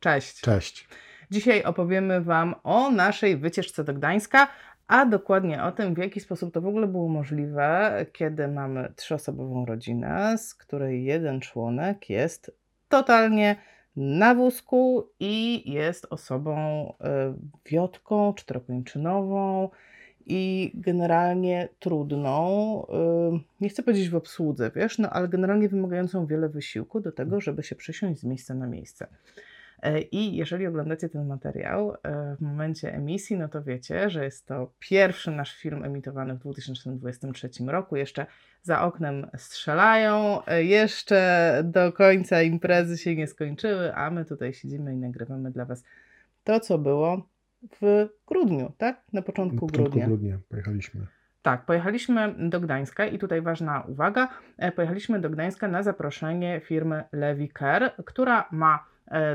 Cześć. Cześć. Dzisiaj opowiemy Wam o naszej wycieczce do Gdańska, a dokładnie o tym, w jaki sposób to w ogóle było możliwe, kiedy mamy trzyosobową rodzinę, z której jeden członek jest totalnie na wózku i jest osobą y, wiotką, czterokończynową i generalnie trudną, y, nie chcę powiedzieć w obsłudze, wiesz, no ale generalnie wymagającą wiele wysiłku do tego, żeby się przesiąść z miejsca na miejsce. E, I jeżeli oglądacie ten materiał e, w momencie emisji, no to wiecie, że jest to pierwszy nasz film emitowany w 2023 roku. Jeszcze za oknem strzelają, e, jeszcze do końca imprezy się nie skończyły, a my tutaj siedzimy i nagrywamy dla Was to, co było w grudniu, tak? Na początku, Na początku grudnia. grudnia pojechaliśmy. Tak, pojechaliśmy do Gdańska i tutaj ważna uwaga, pojechaliśmy do Gdańska na zaproszenie firmy Levi Care, która ma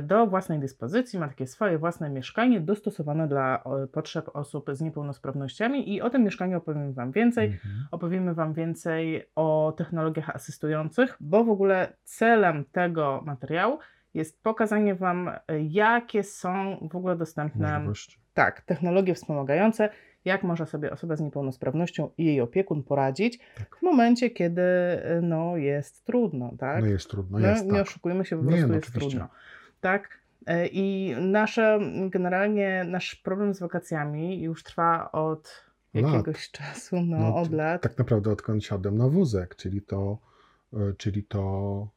do własnej dyspozycji, ma takie swoje własne mieszkanie dostosowane dla potrzeb osób z niepełnosprawnościami i o tym mieszkaniu opowiem Wam więcej. Mhm. Opowiemy Wam więcej o technologiach asystujących, bo w ogóle celem tego materiału jest pokazanie Wam, e, jakie są w ogóle dostępne Możliwości. tak, technologie wspomagające, jak może sobie osoba z niepełnosprawnością i jej opiekun poradzić Tak. w momencie, kiedy y, no, jest trudno, tak? No jest trudno, No, jest nie tak. oszukujmy się, po Nie, prostu no jest oczywiście. trudno. Tak? Y, I nasze, generalnie nasz problem z wakacjami już trwa od Lat. jakiegoś czasu, no, No, od lat. Tak naprawdę odkąd siadłem na wózek, czyli to, e, czyli to,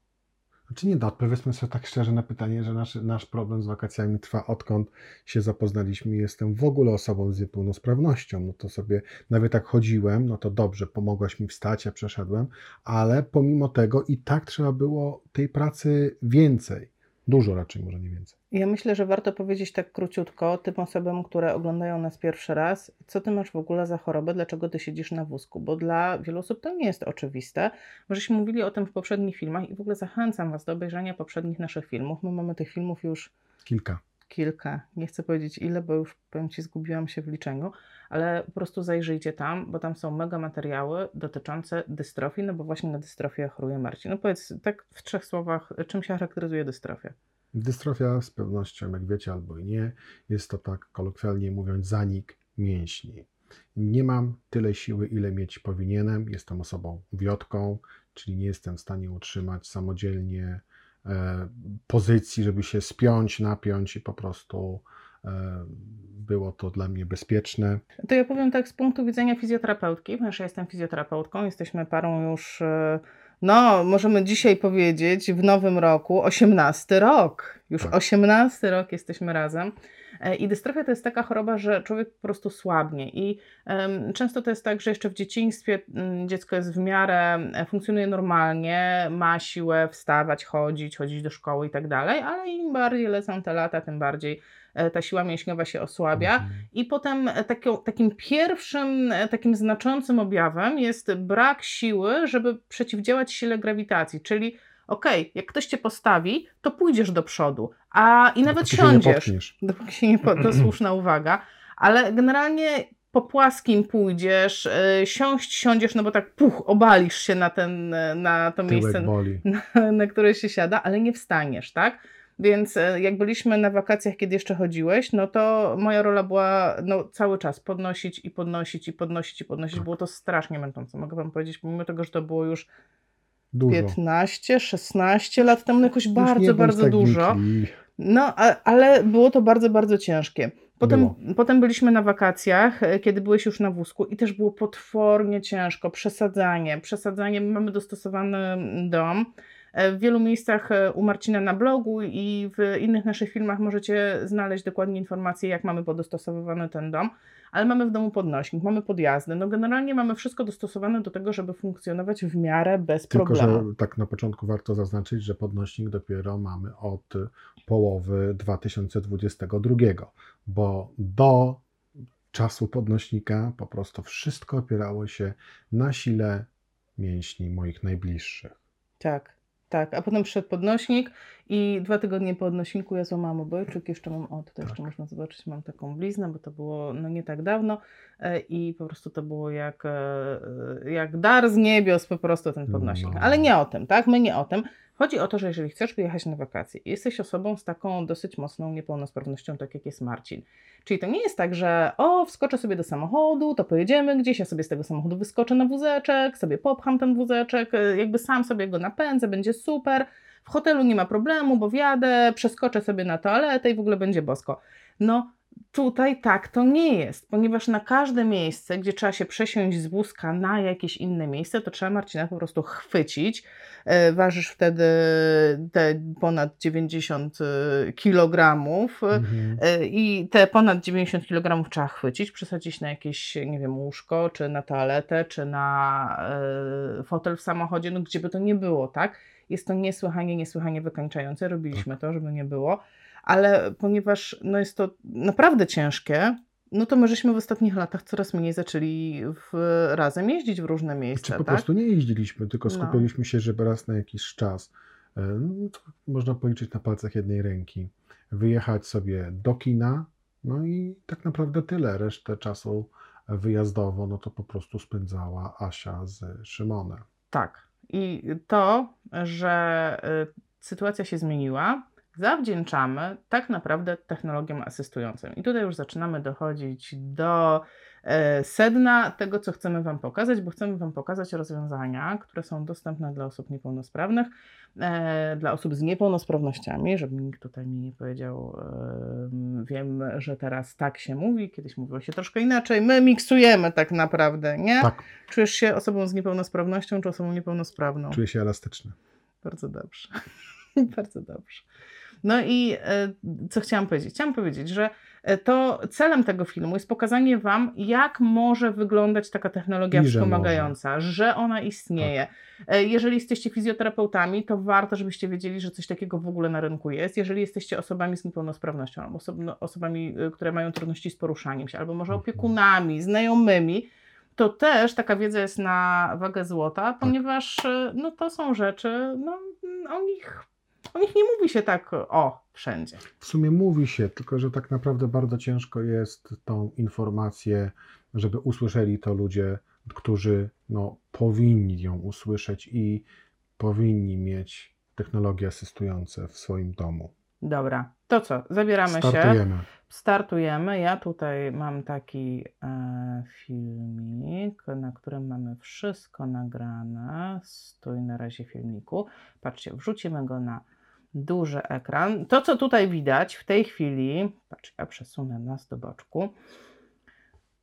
znaczy nie, no, odpowiedzmy sobie tak szczerze na pytanie, że nasz, nasz problem z wakacjami trwa odkąd się zapoznaliśmy i jestem w ogóle osobą z niepełnosprawnością, no to sobie, nawet jak chodziłem, no to dobrze, pomogłaś mi wstać, ja przeszedłem, ale pomimo tego i tak trzeba było tej pracy więcej, dużo raczej, może nie więcej. Ja myślę, że warto powiedzieć tak króciutko tym osobom, które oglądają nas pierwszy raz, co ty masz w ogóle za chorobę, dlaczego ty siedzisz na wózku, bo dla wielu osób to nie jest oczywiste. My żeśmy mówili o tym w poprzednich filmach i w ogóle zachęcam was do obejrzenia poprzednich naszych filmów. My mamy tych filmów już Kilka. Kilka, nie chcę powiedzieć ile, bo już powiem Ci, zgubiłam się w liczeniu, ale po prostu zajrzyjcie tam, bo tam są mega materiały dotyczące dystrofii, no bo właśnie na dystrofię choruje Marcin. No powiedz tak w trzech słowach, czym się charakteryzuje dystrofię? Dystrofia z pewnością, jak wiecie albo i nie, jest to tak kolokwialnie mówiąc zanik mięśni. Nie mam tyle siły, ile mieć powinienem. Jestem osobą wiotką, czyli nie jestem w stanie utrzymać samodzielnie pozycji, żeby się spiąć, napiąć i po prostu e, było to dla mnie bezpieczne. To ja powiem tak z punktu widzenia fizjoterapeutki, ponieważ ja jestem fizjoterapeutką, jesteśmy parą już, e, no możemy dzisiaj powiedzieć w nowym roku, 18 rok, już Tak. 18 rok jesteśmy razem. E, I dystrofia to jest taka choroba, że człowiek po prostu słabnie i często to jest tak, że jeszcze w dzieciństwie mm, dziecko jest w miarę, e, funkcjonuje normalnie, ma siłę wstawać, chodzić, chodzić do szkoły i tak dalej, ale im bardziej lecą te lata, tym bardziej e, ta siła mięśniowa się osłabia. Mhm. I potem taką, takim pierwszym, takim znaczącym objawem jest brak siły, żeby przeciwdziałać sile grawitacji. Czyli okej, jak ktoś cię postawi, to pójdziesz do przodu, a i nawet Dopóki się nie siądziesz. Dopóki się nie po, to słuszna uwaga, ale generalnie po płaskim pójdziesz, e, siąść, siądziesz, no bo tak puch, obalisz się na, ten, e, na to miejsce, Tyłek boli. na, na które się siada, ale nie wstaniesz, tak? Więc e, jak byliśmy na wakacjach, kiedy jeszcze chodziłeś, no to moja rola była no, cały czas podnosić i podnosić i podnosić i podnosić. Tak. Było to strasznie męczące, mogę wam powiedzieć, pomimo tego, że to było już Dużo. 15, 16 lat temu, no jakoś bardzo, bardzo tak dużo. wnikli. No, a, ale było to bardzo, bardzo ciężkie. Potem, Było. potem byliśmy na wakacjach, e, kiedy byłeś już na wózku i też było potwornie ciężko. Przesadzanie, przesadzanie. My Mamy dostosowany dom. E, W wielu miejscach e, u Marcina na blogu i w innych naszych filmach możecie znaleźć dokładnie informacje, jak mamy podostosowywany ten dom, ale mamy w domu podnośnik, mamy podjazdy. No generalnie mamy wszystko dostosowane do tego, żeby funkcjonować w miarę bez Tylko, problemu. że tak na początku warto zaznaczyć, że podnośnik dopiero mamy od połowy 2022, bo do czasu podnośnika po prostu wszystko opierało się na sile mięśni moich najbliższych. Tak, tak. A potem przyszedł podnośnik i dwa tygodnie po odnośniku ja złamałam obojczyk, jeszcze mam, o tutaj jeszcze Tak. można zobaczyć, mam taką bliznę, bo to było no nie tak dawno e, i po prostu to było jak, e, jak dar z niebios po prostu ten podnośnik. No. Ale nie o tym, tak? My nie o tym. Chodzi o to, że jeżeli chcesz wyjechać na wakacje i jesteś osobą z taką dosyć mocną niepełnosprawnością, tak jak jest Marcin, czyli to nie jest tak, że o, wskoczę sobie do samochodu, to pojedziemy gdzieś, ja sobie z tego samochodu wyskoczę na wózeczek, sobie popcham ten wózeczek, y, jakby sam sobie go napędzę, będzie super, w hotelu nie ma problemu, bo wjadę, przeskoczę sobie na toaletę i w ogóle będzie bosko. No, Tutaj tak to nie jest, ponieważ na każde miejsce, gdzie trzeba się przesiąść z wózka na jakieś inne miejsce, to trzeba Marcina po prostu chwycić. E, ważysz wtedy te ponad 90 e, kg mhm. E, i te ponad 90 kg trzeba chwycić, przesadzić na jakieś, nie wiem, łóżko, czy na toaletę, czy na fotel w samochodzie, no gdzie by to nie było, tak? Jest to niesłychanie, niesłychanie wykańczające. Robiliśmy tak. to, żeby nie było ale ponieważ no jest to naprawdę ciężkie, no to my żeśmy w ostatnich latach coraz mniej zaczęli w, razem jeździć w różne miejsca. Czy po tak? prostu nie jeździliśmy, tylko no. skupiliśmy no. się, żeby raz na jakiś czas, e, no, można policzyć na palcach jednej ręki, wyjechać sobie do kina, no i tak naprawdę tyle. Resztę czasu wyjazdowo, no to po prostu spędzała Asia z Szymonem. Tak. I to, że y, sytuacja się zmieniła, zawdzięczamy tak naprawdę technologiom asystującym. I tutaj już zaczynamy dochodzić do e, sedna tego, co chcemy Wam pokazać, bo chcemy Wam pokazać rozwiązania, które są dostępne dla osób niepełnosprawnych, e, dla osób z niepełnosprawnościami, żeby nikt tutaj mi nie powiedział, wiem, że teraz tak się mówi, kiedyś mówiło się troszkę inaczej, my miksujemy tak naprawdę, nie? Tak. Czujesz się osobą z niepełnosprawnością, czy osobą niepełnosprawną? Czuję się elastyczny. Bardzo dobrze. Bardzo dobrze. No i e, co chciałam powiedzieć? Chciałam powiedzieć, że e, to celem tego filmu jest pokazanie Wam, jak może wyglądać taka technologia I wspomagająca, że, że ona istnieje. Tak. E, jeżeli jesteście fizjoterapeutami, to warto, żebyście wiedzieli, że coś takiego w ogóle na rynku jest. Jeżeli jesteście osobami z niepełnosprawnością, albo no, osobami, które mają trudności z poruszaniem się, albo może mhm. opiekunami, znajomymi, to też taka wiedza jest na wagę złota, tak. ponieważ no, to są rzeczy, no, o nich o nich nie mówi się tak o wszędzie. W sumie mówi się, tylko że tak naprawdę bardzo ciężko jest tą informację, żeby usłyszeli to ludzie, którzy no, powinni ją usłyszeć i powinni mieć technologie asystujące w swoim domu. Dobra, to co? Zabieramy Startujemy. się. Startujemy. Ja tutaj mam taki e, filmik, na którym mamy wszystko nagrane. Stój na razie filmiku. Patrzcie, wrzucimy go na duży ekran. To, co tutaj widać w tej chwili, patrz, ja przesunę nas do boczku.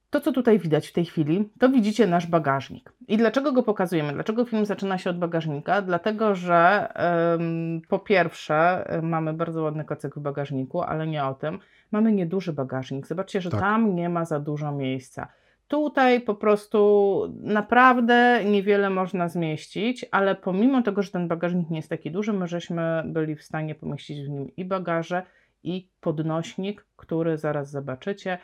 To, co tutaj widać w tej chwili, to widzicie nasz bagażnik. I dlaczego go pokazujemy? Dlaczego film zaczyna się od bagażnika? Dlatego, że ym, po pierwsze mamy bardzo ładny kocyk w bagażniku, ale nie o tym. Mamy nieduży bagażnik. Zobaczcie, że tak. tam nie ma za dużo miejsca. Tutaj po prostu naprawdę niewiele można zmieścić, ale pomimo tego, że ten bagażnik nie jest taki duży, my żeśmy byli w stanie pomieścić w nim i bagaże, i podnośnik, który zaraz zobaczycie,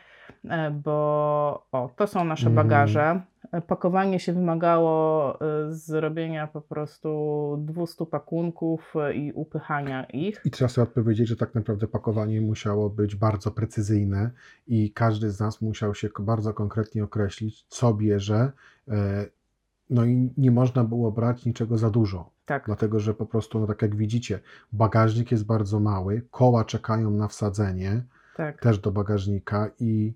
e, bo o, to są nasze mhm. bagaże. Pakowanie się wymagało e, zrobienia po prostu 200 pakunków i upychania ich. I trzeba sobie odpowiedzieć, że tak naprawdę pakowanie musiało być bardzo precyzyjne i każdy z nas musiał się bardzo konkretnie określić, co bierze. E, no i nie można było brać niczego za dużo. Tak. Dlatego, że po prostu, no tak jak widzicie, bagażnik jest bardzo mały, koła czekają na wsadzenie tak. też do bagażnika i,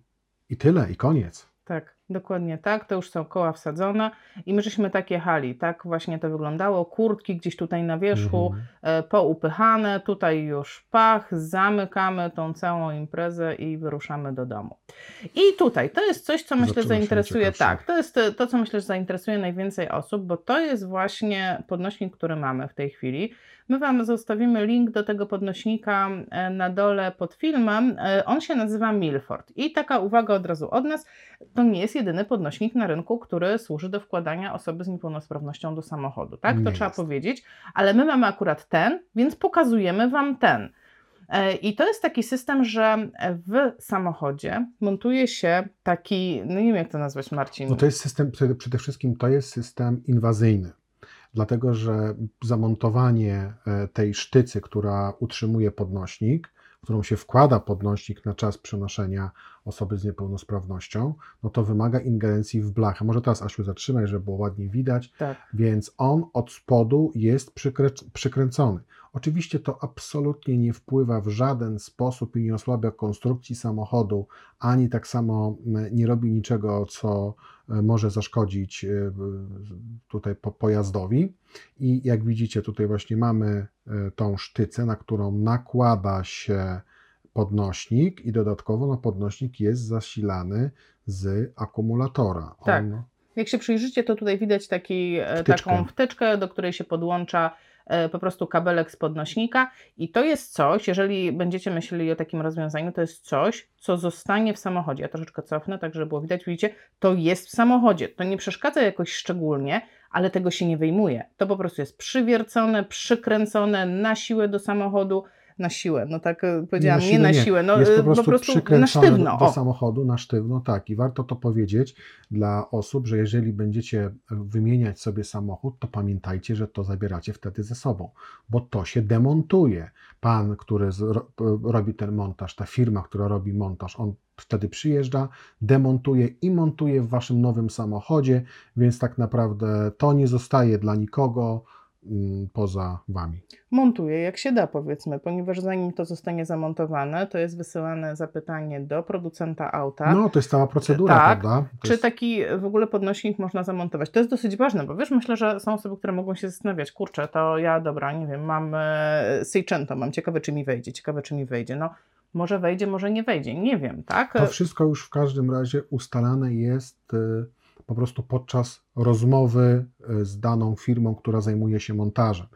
i tyle, i koniec. Tak. Dokładnie tak, to już są koła wsadzone i my żeśmy tak jechali, tak właśnie to wyglądało, kurtki gdzieś tutaj na wierzchu, mhm. e, poupychane, tutaj już pach, zamykamy tą całą imprezę i wyruszamy do domu. I tutaj, to jest coś, co myślę zainteresuje, tak, to jest to, co myślę, że zainteresuje najwięcej osób, bo to jest właśnie podnośnik, który mamy w tej chwili, My Wam zostawimy link do tego podnośnika e, na dole pod filmem. E, on się nazywa Milford. I taka uwaga od razu od nas, to nie jest jedyny podnośnik na rynku, który służy do wkładania osoby z niepełnosprawnością do samochodu. Tak, nie to jest. trzeba powiedzieć, ale my mamy akurat ten, więc pokazujemy Wam ten. E, I to jest taki system, że w samochodzie montuje się taki, no nie wiem jak to nazwać Marcin. No to jest system, przede wszystkim to jest system inwazyjny dlatego że zamontowanie e, tej sztycy, która utrzymuje podnośnik, którą się wkłada podnośnik na czas przenoszenia osoby z niepełnosprawnością, no to wymaga ingerencji w blachę. Może teraz Asiu zatrzymaj, żeby było ładnie widać. Tak. Więc on od spodu jest przykrę- przykręcony. Oczywiście to absolutnie nie wpływa w żaden sposób i nie osłabia konstrukcji samochodu, ani tak samo m, nie robi niczego, co e, może zaszkodzić e, tutaj po- pojazdowi. I jak widzicie, tutaj właśnie mamy e, tą sztycę, na którą nakłada się podnośnik i dodatkowo no, podnośnik jest zasilany z akumulatora. Tak. On, Jak się przyjrzycie, to tutaj widać taki, Wtyczkę. taką wtyczkę, do której się podłącza po prostu kabelek z podnośnika i to jest coś, jeżeli będziecie myśleli o takim rozwiązaniu, to jest coś, co zostanie w samochodzie. Ja troszeczkę cofnę, tak żeby było widać, widzicie, to jest w samochodzie. To nie przeszkadza jakoś szczególnie, ale tego się nie wyjmuje. To po prostu jest przywiercone, przykręcone na siłę do samochodu, na siłę, no tak e, powiedziałam, nie na siłę, no jest e, po prostu, na sztywno. do O. samochodu, na sztywno, tak. I warto to powiedzieć dla osób, że jeżeli będziecie wymieniać sobie samochód, to pamiętajcie, że to zabieracie wtedy ze sobą, bo to się demontuje. Pan, który z, ro, robi ten montaż, ta firma, która robi montaż, on wtedy przyjeżdża, demontuje i montuje w waszym nowym samochodzie, więc tak naprawdę to nie zostaje dla nikogo poza wami. Montuje jak się da, powiedzmy, ponieważ zanim to zostanie zamontowane, to jest wysyłane zapytanie do producenta auta. No, to jest cała procedura, Tak. prawda? To Czy jest... taki w ogóle podnośnik można zamontować? To jest dosyć ważne, bo wiesz, myślę, że są osoby, które mogą się zastanawiać, kurczę, to ja, dobra, nie wiem, mam e, Seicento, mam ciekawe, czy mi wejdzie, ciekawe, czy mi wejdzie. No, może wejdzie, może nie wejdzie, nie wiem, tak? To wszystko już w każdym razie ustalane jest y, po prostu podczas rozmowy y, z daną firmą, która zajmuje się montażem.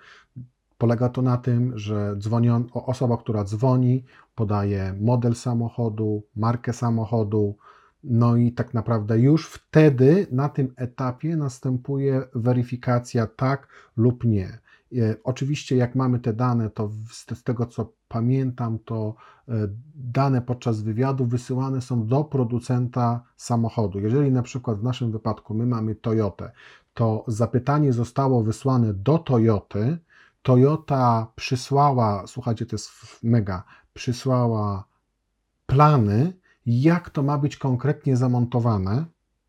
Polega to na tym, że dzwonią, o- osoba, która dzwoni, podaje model samochodu, markę samochodu, no i tak naprawdę już wtedy na tym etapie następuje weryfikacja tak lub nie. E, Oczywiście, jak mamy te dane, to z tego co pamiętam, to e, dane podczas wywiadu wysyłane są do producenta samochodu. Jeżeli na przykład w naszym wypadku my mamy Toyotę, to zapytanie zostało wysłane do Toyoty. Toyota przysłała, słuchajcie, to jest mega, przysłała plany, jak to ma być konkretnie zamontowane.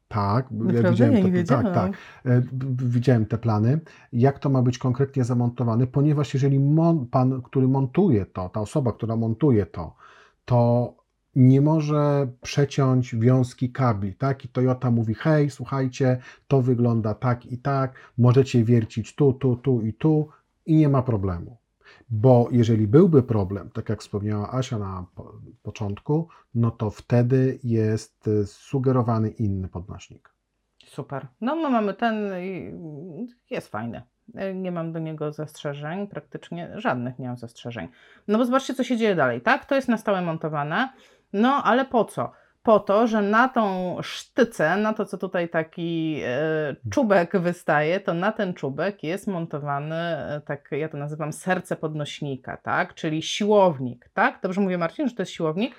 Tak, ja Naprawdę? widziałem Ja te, wiedziałam. tak, tak. E, Widziałem te plany, jak to ma być konkretnie zamontowane, ponieważ jeżeli mon, pan, który montuje to, ta osoba, która montuje to, to nie może przeciąć wiązki kabli, tak? I Toyota mówi, hej, słuchajcie, to wygląda tak i tak, możecie wiercić tu, tu, tu i tu i nie ma problemu. Bo jeżeli byłby problem, tak jak wspomniała Asia na po, początku, no to wtedy jest y, sugerowany inny podnośnik. Super. No my mamy ten jest fajny. Nie mam do niego zastrzeżeń, praktycznie żadnych nie mam zastrzeżeń. No bo zobaczcie, co się dzieje dalej, tak? To jest na stałe montowane, no ale po co? Po to, że na tą sztycę, na to, co tutaj taki e, czubek wystaje, to na ten czubek jest montowany, e, tak ja to nazywam serce podnośnika, tak? Czyli siłownik, tak? Dobrze mówię, Marcin, że to jest siłownik?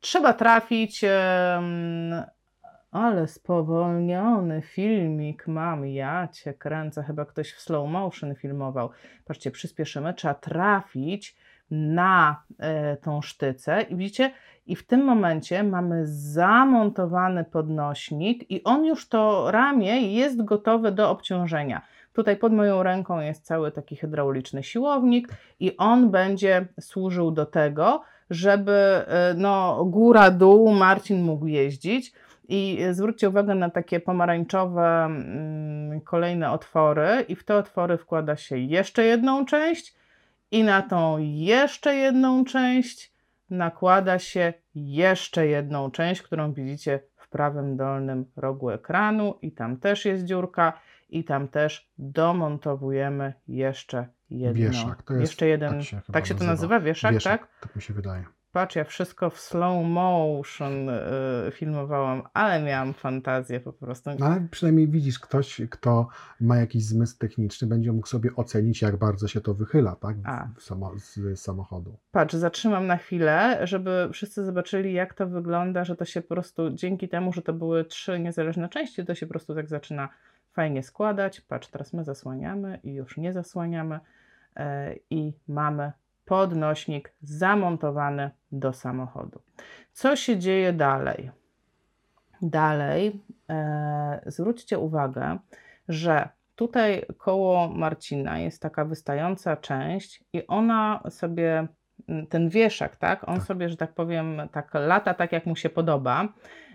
Trzeba trafić. ale spowolniony filmik mam, ja cię kręcę, chyba ktoś w slow motion filmował. Patrzcie, przyspieszymy, trzeba trafić na e, tą sztycę i widzicie, i w tym momencie mamy zamontowany podnośnik i on już to ramię jest gotowe do obciążenia. Tutaj pod moją ręką jest cały taki hydrauliczny siłownik i on będzie służył do tego, żeby e, no, góra-dół Marcin mógł jeździć. I zwróćcie uwagę na takie pomarańczowe mm, kolejne otwory, i w te otwory wkłada się jeszcze jedną część, i na tą jeszcze jedną część nakłada się jeszcze jedną część, którą widzicie w prawym dolnym rogu ekranu, i tam też jest dziurka, i tam też domontowujemy jeszcze jedną. Wieszak, to jest- jeszcze jeden. tak się tak się to nazywa. nazywa? Wieszak, Wieszak, tak? tak mi się wydaje. Patrz, ja wszystko w slow motion y, filmowałam, ale miałam fantazję po prostu. No, ale przynajmniej widzisz, ktoś, kto ma jakiś zmysł techniczny, będzie mógł sobie ocenić, jak bardzo się to wychyla, tak? A. Samo, z samochodu. Patrz, zatrzymam na chwilę, żeby wszyscy zobaczyli, jak to wygląda, że to się po prostu dzięki temu, że to były trzy niezależne części, to się po prostu tak zaczyna fajnie składać. Patrz, teraz my zasłaniamy i już nie zasłaniamy e, i mamy podnośnik zamontowany do samochodu. Co się dzieje dalej? Dalej e, zwróćcie uwagę, że tutaj koło Marcina jest taka wystająca część i ona sobie, ten wieszak, tak, on Tak. sobie, że tak powiem, tak lata tak jak mu się podoba.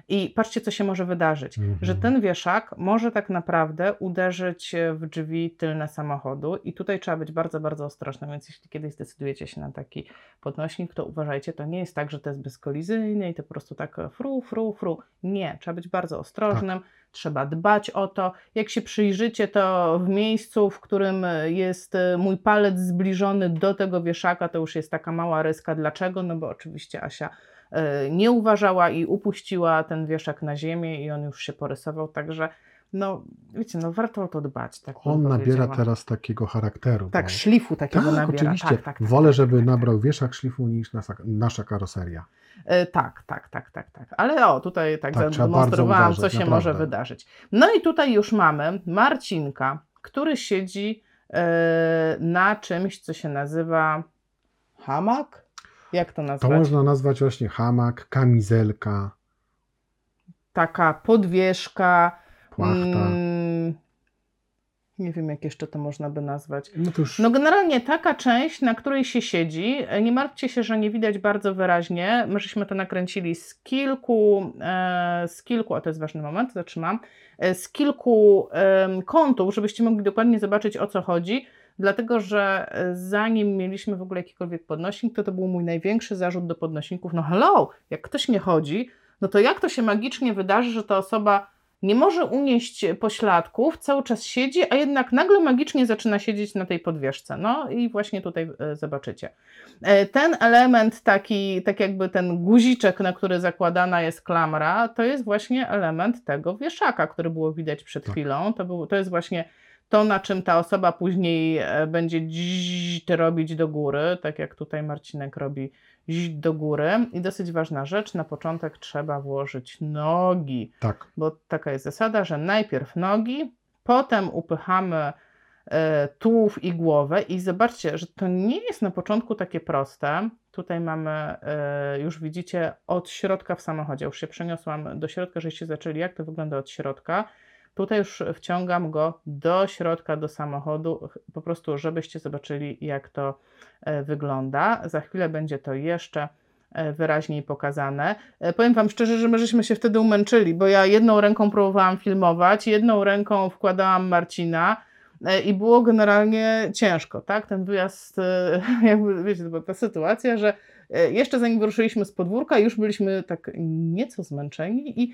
I patrzcie, co się może wydarzyć, Mhm. że ten wieszak może tak naprawdę uderzyć w drzwi tylne samochodu i tutaj trzeba być bardzo, bardzo ostrożnym, więc jeśli kiedyś zdecydujecie się na taki podnośnik, to uważajcie, to nie jest tak, że to jest bezkolizyjny i to po prostu tak fru, fru, fru. Nie, trzeba być bardzo ostrożnym, trzeba dbać o to. Jak się przyjrzycie, to w miejscu, w którym jest e, mój palec zbliżony do tego wieszaka, to już jest taka mała ryska. Dlaczego? No bo oczywiście Asia e, nie uważała i upuściła ten wieszak na ziemię i on już się porysował, także no wiecie, no warto o to dbać. Tak On nabiera teraz takiego charakteru. Tak, bo- szlifu takiego tak nabiera. oczywiście. Tak, tak, tak, Wolę, tak, żeby tak, tak. nabrał wieszak szlifu niż nasza, nasza karoseria. E, Tak, tak, tak, tak, tak. Ale o, tutaj tak, Tak, zademonstrowałam, bardzo co uważać, się naprawdę. może wydarzyć. No i tutaj już mamy Marcinka, który siedzi e, na czymś, co się nazywa hamak? Jak to To nazwać? można nazwać właśnie hamak, kamizelka, Taka podwieszka. płachta. mm, nie wiem, jak jeszcze to można by nazwać. No to już No generalnie taka część, na której się siedzi, e, nie martwcie się, że nie widać bardzo wyraźnie. My żeśmy to nakręcili z kilku, e, z kilku, a to jest ważny moment, zatrzymam, e, z kilku em, kątów, żebyście mogli dokładnie zobaczyć o co chodzi. Dlatego, że e, zanim mieliśmy w ogóle jakikolwiek podnośnik, to to był mój największy zarzut do podnośników. No hello, jak ktoś nie chodzi, no to jak to się magicznie wydarzy, że ta osoba nie może unieść pośladków, cały czas siedzi, a jednak nagle magicznie zaczyna siedzieć na tej podwieszce. No i właśnie tutaj e, zobaczycie. E, Ten element, taki, tak jakby ten guziczek, na który zakładana jest klamra, to jest właśnie element tego wieszaka, który było widać przed Tak. chwilą. To, był, to jest właśnie to, na czym ta osoba później e, będzie dziś robić do góry, tak jak tutaj Marcinek robi do góry. I dosyć ważna rzecz, na początek trzeba włożyć nogi tak. bo taka jest zasada, że najpierw nogi, potem upychamy e, tułów i głowę i zobaczcie, że to nie jest na początku takie proste. Tutaj mamy, e, już widzicie, od środka w samochodzie. Już się przeniosłam do środka, żeście zaczęli, jak to wygląda od środka. Tutaj już wciągam go do środka, do samochodu, ch- po prostu, żebyście zobaczyli, jak to e, wygląda. Za chwilę będzie to jeszcze e, wyraźniej pokazane. E, Powiem Wam szczerze, że my żeśmy się wtedy umęczyli, bo ja jedną ręką próbowałam filmować, jedną ręką wkładałam Marcina i było generalnie ciężko, tak? Ten wyjazd, jakby wiecie, to była ta sytuacja, że jeszcze zanim wyruszyliśmy z podwórka, już byliśmy tak nieco zmęczeni i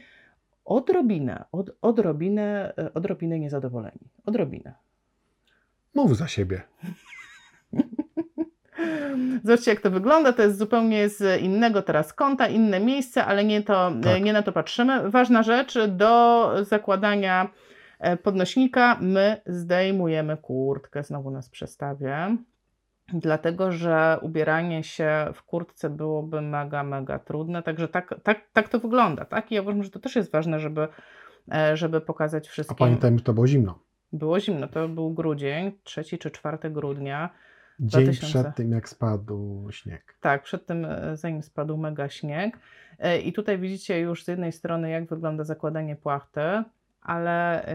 odrobinę, od, odrobinę, e, odrobinę niezadowoleni. Odrobinę. Mów za siebie. Zobaczcie, jak to wygląda. To jest zupełnie z innego teraz kąta, inne miejsce, ale nie, to, Tak. nie na to patrzymy. Ważna rzecz, do zakładania e, podnośnika my zdejmujemy kurtkę. Znowu nas przestawię. Dlatego, że ubieranie się w kurtce byłoby mega, mega trudne. Także tak, tak, tak to wygląda. Tak? I ja uważam, że to też jest ważne, żeby, e, żeby pokazać A wszystkim. pamiętajmy, że to było zimno. Było zimno, to był grudzień, 3 czy 4 grudnia. Dzień 2000. przed tym, jak spadł śnieg. Tak, przed tym, e, zanim spadł mega śnieg. E, I tutaj widzicie już z jednej strony, jak wygląda zakładanie płachty, ale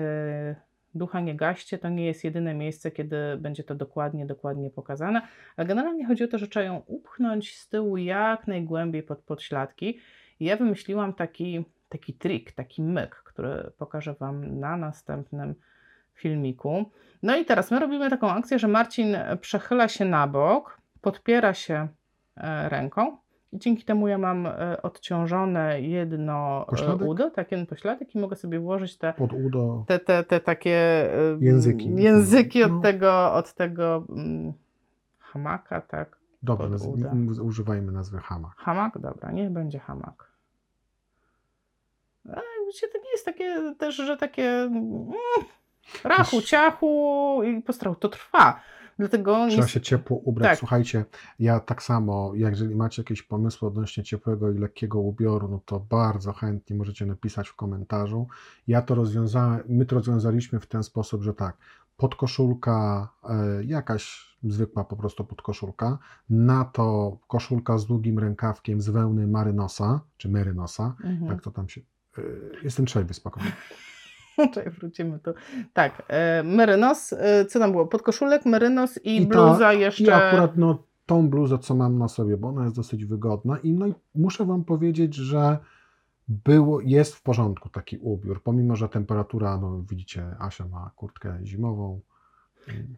ducha nie gaście, to nie jest jedyne miejsce, kiedy będzie to dokładnie, dokładnie pokazane. Ale generalnie chodzi o to, że trzeba ją upchnąć z tyłu jak najgłębiej pod podśladki. I ja wymyśliłam taki, taki trik, taki myk, który pokażę Wam na następnym filmiku. No i teraz my robimy taką akcję, że Marcin przechyla się na bok, podpiera się e, ręką i dzięki temu ja mam e, odciążone jedno e, Pośladek? udo, taki pośladek i mogę sobie włożyć te, Pod udo. te, te, te takie e, Języki. języki od No. tego, od tego mm, hamaka, tak? Dobrze, naz- używajmy nazwy hamak. Hamak? Dobra, niech będzie hamak. Ale to nie jest takie też, że takie mm, rachu, ciachu i postrał. To trwa. Dlatego Trzeba nie, się ciepło ubrać. Tak. Słuchajcie, ja tak samo, jeżeli macie jakieś pomysły odnośnie ciepłego i lekkiego ubioru, no to bardzo chętnie możecie napisać w komentarzu. Ja to rozwiązałem, my to rozwiązaliśmy w ten sposób, że tak, podkoszulka, e, jakaś zwykła po prostu podkoszulka, na to koszulka z długim rękawkiem z wełny marynosa, czy merynosa, Mhm. jak to tam się... e, Jestem trzeźwy, spokojnie. Czekaj, wrócimy tu. Tak, e, merynos, e, co tam było? Podkoszulek, merynos i, I ta- bluza jeszcze. I akurat no, tą bluzę, co mam na sobie, bo ona jest dosyć wygodna i no i muszę Wam powiedzieć, że było, jest w porządku taki ubiór, pomimo, że temperatura, no widzicie, Asia ma kurtkę zimową.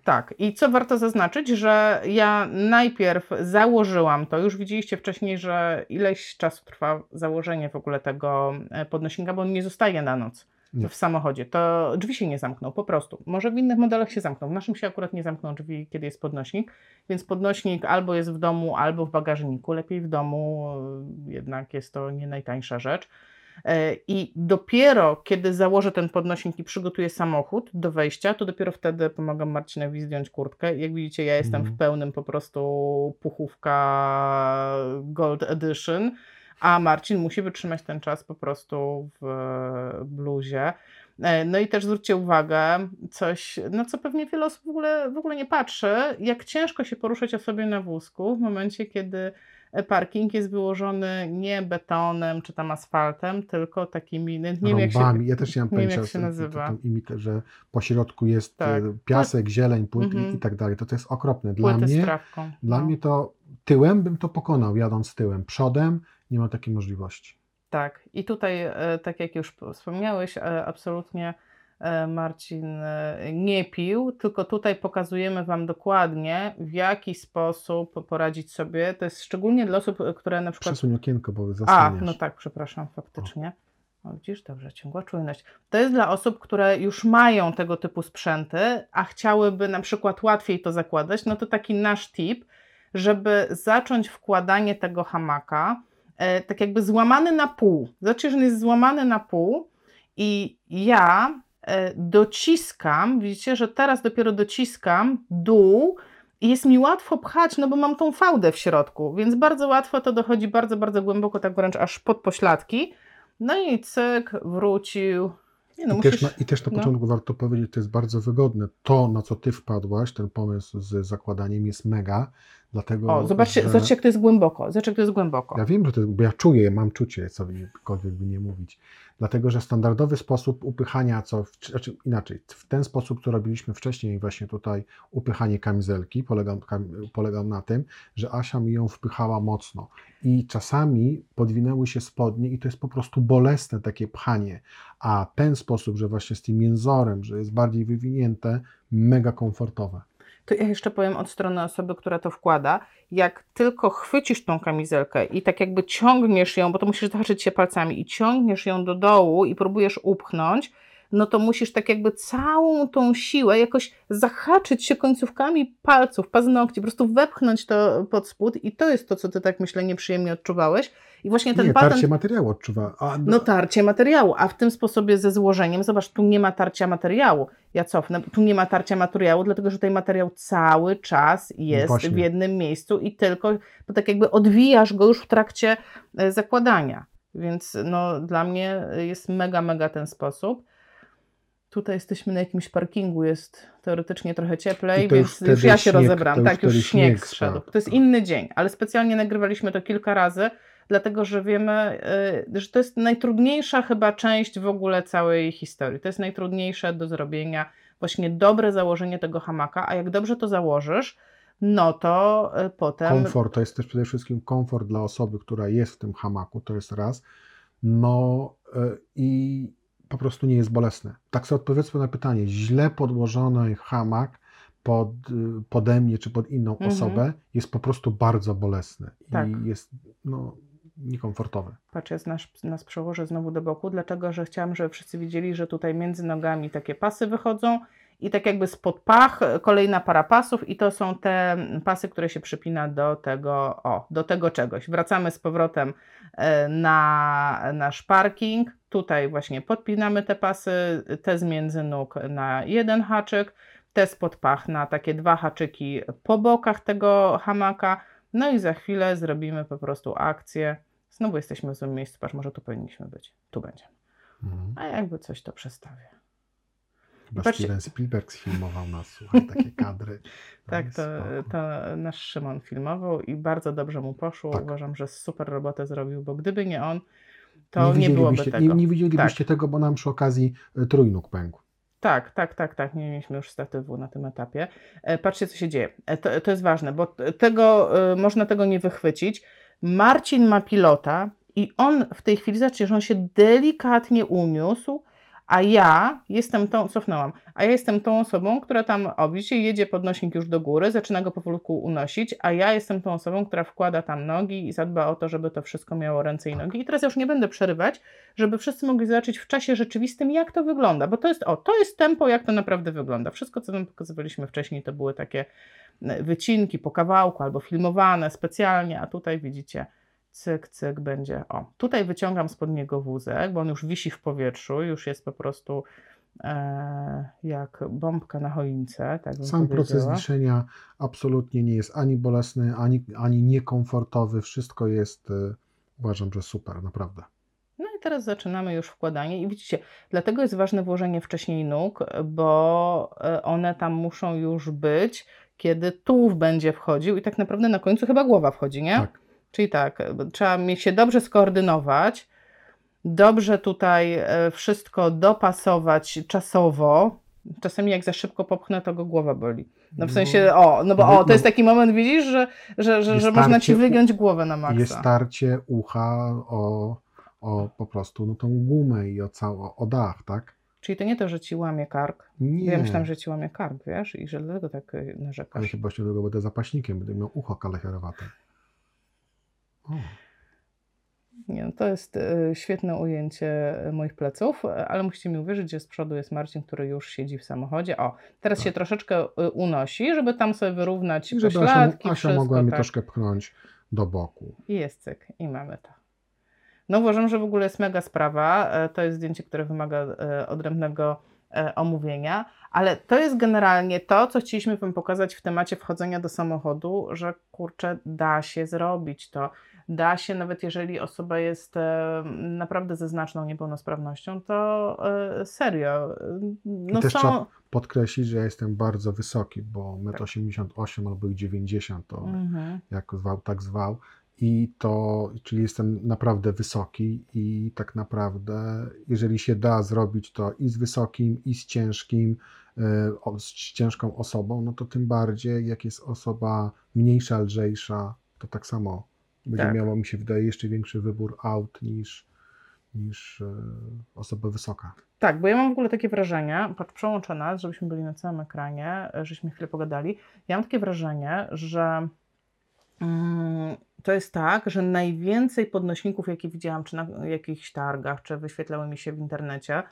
Tak, i co warto zaznaczyć, że ja najpierw założyłam to, już widzieliście wcześniej, że ileś czasu trwa założenie w ogóle tego e, podnośnika, bo on nie zostaje na noc Nie. w samochodzie. To drzwi się nie zamkną, po prostu. Może w innych modelach się zamkną. W naszym się akurat nie zamkną drzwi, kiedy jest podnośnik, więc podnośnik albo jest w domu, albo w bagażniku. Lepiej w domu, e, jednak jest to nie najtańsza rzecz. E, I dopiero kiedy założę ten podnośnik i przygotuję samochód do wejścia, to dopiero wtedy pomagam Marcinowi zdjąć kurtkę. Jak widzicie, ja jestem Mhm. w pełnym po prostu puchówka Gold Edition, a Marcin musi wytrzymać ten czas po prostu w bluzie. E, No i też zwróćcie uwagę, coś, na co pewnie wiele osób w ogóle, w ogóle nie patrzy, jak ciężko się poruszać osobie na wózku w momencie, kiedy parking jest wyłożony nie betonem czy tam asfaltem, tylko takimi, nie wiem jak się. Ja też nie mam pojęcia, jak się nazywa. imitę, że po środku jest Tak. e, piasek, zieleń, płyt i- Mhm. i tak dalej. To, to jest okropne. Dla płyty mnie, dla no. mnie to tyłem bym to pokonał, jadąc tyłem. Przodem nie ma takiej możliwości. Tak, i tutaj, e, tak jak już wspomniałeś, e, absolutnie e, Marcin nie pił, tylko tutaj pokazujemy Wam dokładnie, w jaki sposób poradzić sobie. To jest szczególnie dla osób, które na przykład. Przesuń okienko, bo A, zasłaniasz. no tak, przepraszam, faktycznie. O, widzisz, dobrze, ciągła czujność. To jest dla osób, które już mają tego typu sprzęty, a chciałyby na przykład łatwiej to zakładać, no to taki nasz tip, żeby zacząć wkładanie tego hamaka, tak jakby złamany na pół. Zobaczcie, że on jest złamany na pół i ja e, dociskam, widzicie, że teraz dopiero dociskam dół i jest mi łatwo pchać, no bo mam tą fałdę w środku, więc bardzo łatwo to dochodzi bardzo, bardzo głęboko, tak wręcz aż pod pośladki. No i cyk, wrócił. Nie no, I, musisz... też na, I też na no. początku warto powiedzieć, to jest bardzo wygodne. To, na co ty wpadłaś, ten pomysł z zakładaniem jest mega, dlatego O, zobaczcie, że... zobaczcie, jak to jest głęboko. Zobaczcie, jak to jest głęboko. Ja wiem, że to jest, bo ja czuję, mam czucie, cokolwiek by nie mówić. Dlatego, że standardowy sposób upychania, co, w, znaczy inaczej, w ten sposób, co robiliśmy wcześniej, właśnie tutaj upychanie kamizelki, polegał, polegał na tym, że Asia mi ją wpychała mocno i czasami podwinęły się spodnie i to jest po prostu bolesne takie pchanie, a ten sposób, że właśnie z tym mięzorem, że jest bardziej wywinięte, mega komfortowe. To ja jeszcze powiem od strony osoby, która to wkłada. Jak tylko chwycisz tą kamizelkę i tak jakby ciągniesz ją, bo to musisz zahaczyć się palcami i ciągniesz ją do dołu i próbujesz upchnąć, no to musisz tak jakby całą tą siłę jakoś zahaczyć się końcówkami palców, paznokci, po prostu wepchnąć to pod spód i to jest to, co ty tak myślę nieprzyjemnie odczuwałeś. I właśnie ten nie, patent... tarcie materiału odczuwa. A, No tarcie materiału, a w tym sposobie ze złożeniem, zobacz, tu nie ma tarcia materiału. Ja cofnę, tu nie ma tarcia materiału, dlatego że tutaj materiał cały czas jest Właśnie. w jednym miejscu i tylko, bo tak jakby odwijasz go już w trakcie e, zakładania. Więc no, dla mnie jest mega, mega ten sposób. Tutaj jesteśmy na jakimś parkingu, jest teoretycznie trochę cieplej, już więc już ja się śnieg- rozebram. tak, już śnieg śnieg spadł. To jest inny dzień, ale specjalnie nagrywaliśmy to kilka razy, dlatego że wiemy, y, że to jest najtrudniejsza chyba część w ogóle całej historii. To jest najtrudniejsze do zrobienia, właśnie dobre założenie tego hamaka, a jak dobrze to założysz, no to y, potem... Komfort to jest też przede wszystkim komfort dla osoby, która jest w tym hamaku, to jest raz. No y, i po prostu nie jest bolesne. Tak sobie odpowiedzmy na pytanie, źle podłożony hamak pod, pode mnie czy pod inną Mhm. osobę jest po prostu bardzo bolesny Tak. i jest no, niekomfortowy. Patrz, ja nas, nas przełożę znowu do boku, dlatego że chciałam, żeby wszyscy widzieli, że tutaj między nogami takie pasy wychodzą i tak jakby spod pach kolejna para pasów i to są te pasy, które się przypina do tego, o, do tego czegoś. Wracamy z powrotem e, na nasz parking. Tutaj właśnie podpinamy te pasy, te z między nóg na jeden haczyk, te spod pach na takie dwa haczyki po bokach tego hamaka. No i za chwilę zrobimy po prostu akcję. Znowu jesteśmy w złym miejscu, patrz, może tu powinniśmy być. Tu będzie. Mhm. A jakby coś to przestawię. Chyba Patrzcie- Steven Spielberg sfilmował nas, słuchaj, takie kadry. No Tak, to, to nasz Szymon filmował i bardzo dobrze mu poszło. Tak. Uważam, że super robotę zrobił, bo gdyby nie on, nie, to nie, byłoby widzielibyście, tego. nie, nie widzielibyście tego, bo nam przy okazji y, trójnóg pękł. Tak, tak, tak, tak. Nie mieliśmy już statywu na tym etapie. E, Patrzcie, co się dzieje. E, To, to jest ważne, bo tego, e, można tego nie wychwycić. Marcin ma pilota i on w tej chwili, zobaczcie, że on się delikatnie uniósł, a ja jestem tą, cofnęłam, a ja jestem tą osobą, która tam, o widzicie, jedzie podnośnik już do góry, zaczyna go powolutku unosić, a ja jestem tą osobą, która wkłada tam nogi i zadba o to, żeby to wszystko miało ręce i nogi. I teraz już nie będę przerywać, żeby wszyscy mogli zobaczyć w czasie rzeczywistym, jak to wygląda, bo to jest, o, to jest tempo, jak to naprawdę wygląda. Wszystko, co wam pokazywaliśmy wcześniej, to były takie e, wycinki po kawałku albo filmowane specjalnie, a tutaj widzicie, cyk, cyk będzie, o, tutaj wyciągam spod niego wózek, bo on już wisi w powietrzu, już jest po prostu e, jak bombka na choince, tak Sam proces wiszenia absolutnie nie jest ani bolesny, ani, ani niekomfortowy. Wszystko jest, y, uważam, że super, naprawdę. No i teraz zaczynamy już wkładanie i widzicie, dlatego jest ważne włożenie wcześniej nóg, bo e, one tam muszą już być, kiedy tułów będzie wchodził i tak naprawdę na końcu chyba głowa wchodzi, nie? Tak. Czyli tak, e, trzeba mieć się dobrze skoordynować, dobrze tutaj e, wszystko dopasować czasowo. Czasami jak za szybko popchnę, to go głowa boli. No w sensie, o, no bo o, to jest taki moment, widzisz, że, że, że, że można ci wygiąć głowę na maksa. Jest starcie ucha o, o po prostu no, tą gumę i o, cało, o dach, tak? Czyli to nie to, że ci łamie kark, Nie, Ja myślałam, że ci łamie kark, wiesz, i że dlatego tak y, ale narzekasz. chyba się długo będę zapaśnikiem, będę miał ucho kalecherowate. Nie, no to jest y, świetne ujęcie y, moich pleców, y, ale musicie mi uwierzyć, że z przodu jest Marcin, który już siedzi w samochodzie. O, teraz Tak. się troszeczkę unosi, żeby tam sobie wyrównać I żeby Asia, pośladki, Asia wszystko, mogła mi tak. troszkę pchnąć do boku. I jest cyk, i mamy to. No uważam, że w ogóle jest mega sprawa. E, To jest zdjęcie, które wymaga e, odrębnego e, omówienia, ale to jest generalnie to, co chcieliśmy Wam pokazać w temacie wchodzenia do samochodu, że kurczę, da się zrobić to. Da się, nawet jeżeli osoba jest e, naprawdę ze znaczną niepełnosprawnością, to e, serio. e, No też są... trzeba- Podkreślić, że ja jestem bardzo wysoki, bo Tak. 1,88 m albo i 90 to Mhm. jak zwał, tak zwał. I to, czyli jestem naprawdę wysoki i tak naprawdę, jeżeli się da zrobić to i z wysokim, i z ciężkim, z ciężką osobą, no to tym bardziej, jak jest osoba mniejsza, lżejsza, to tak samo będzie Tak. miała, mi się wydaje, jeszcze większy wybór aut niż, niż e, osoba wysoka. Tak, bo ja mam w ogóle takie wrażenie, patrz, przełączę nas, żebyśmy byli na całym ekranie, e, żeśmy chwilę pogadali. Ja mam takie wrażenie, że mm, to jest tak, że najwięcej podnośników, jakie widziałam, czy na jakichś targach, czy wyświetlały mi się w internecie,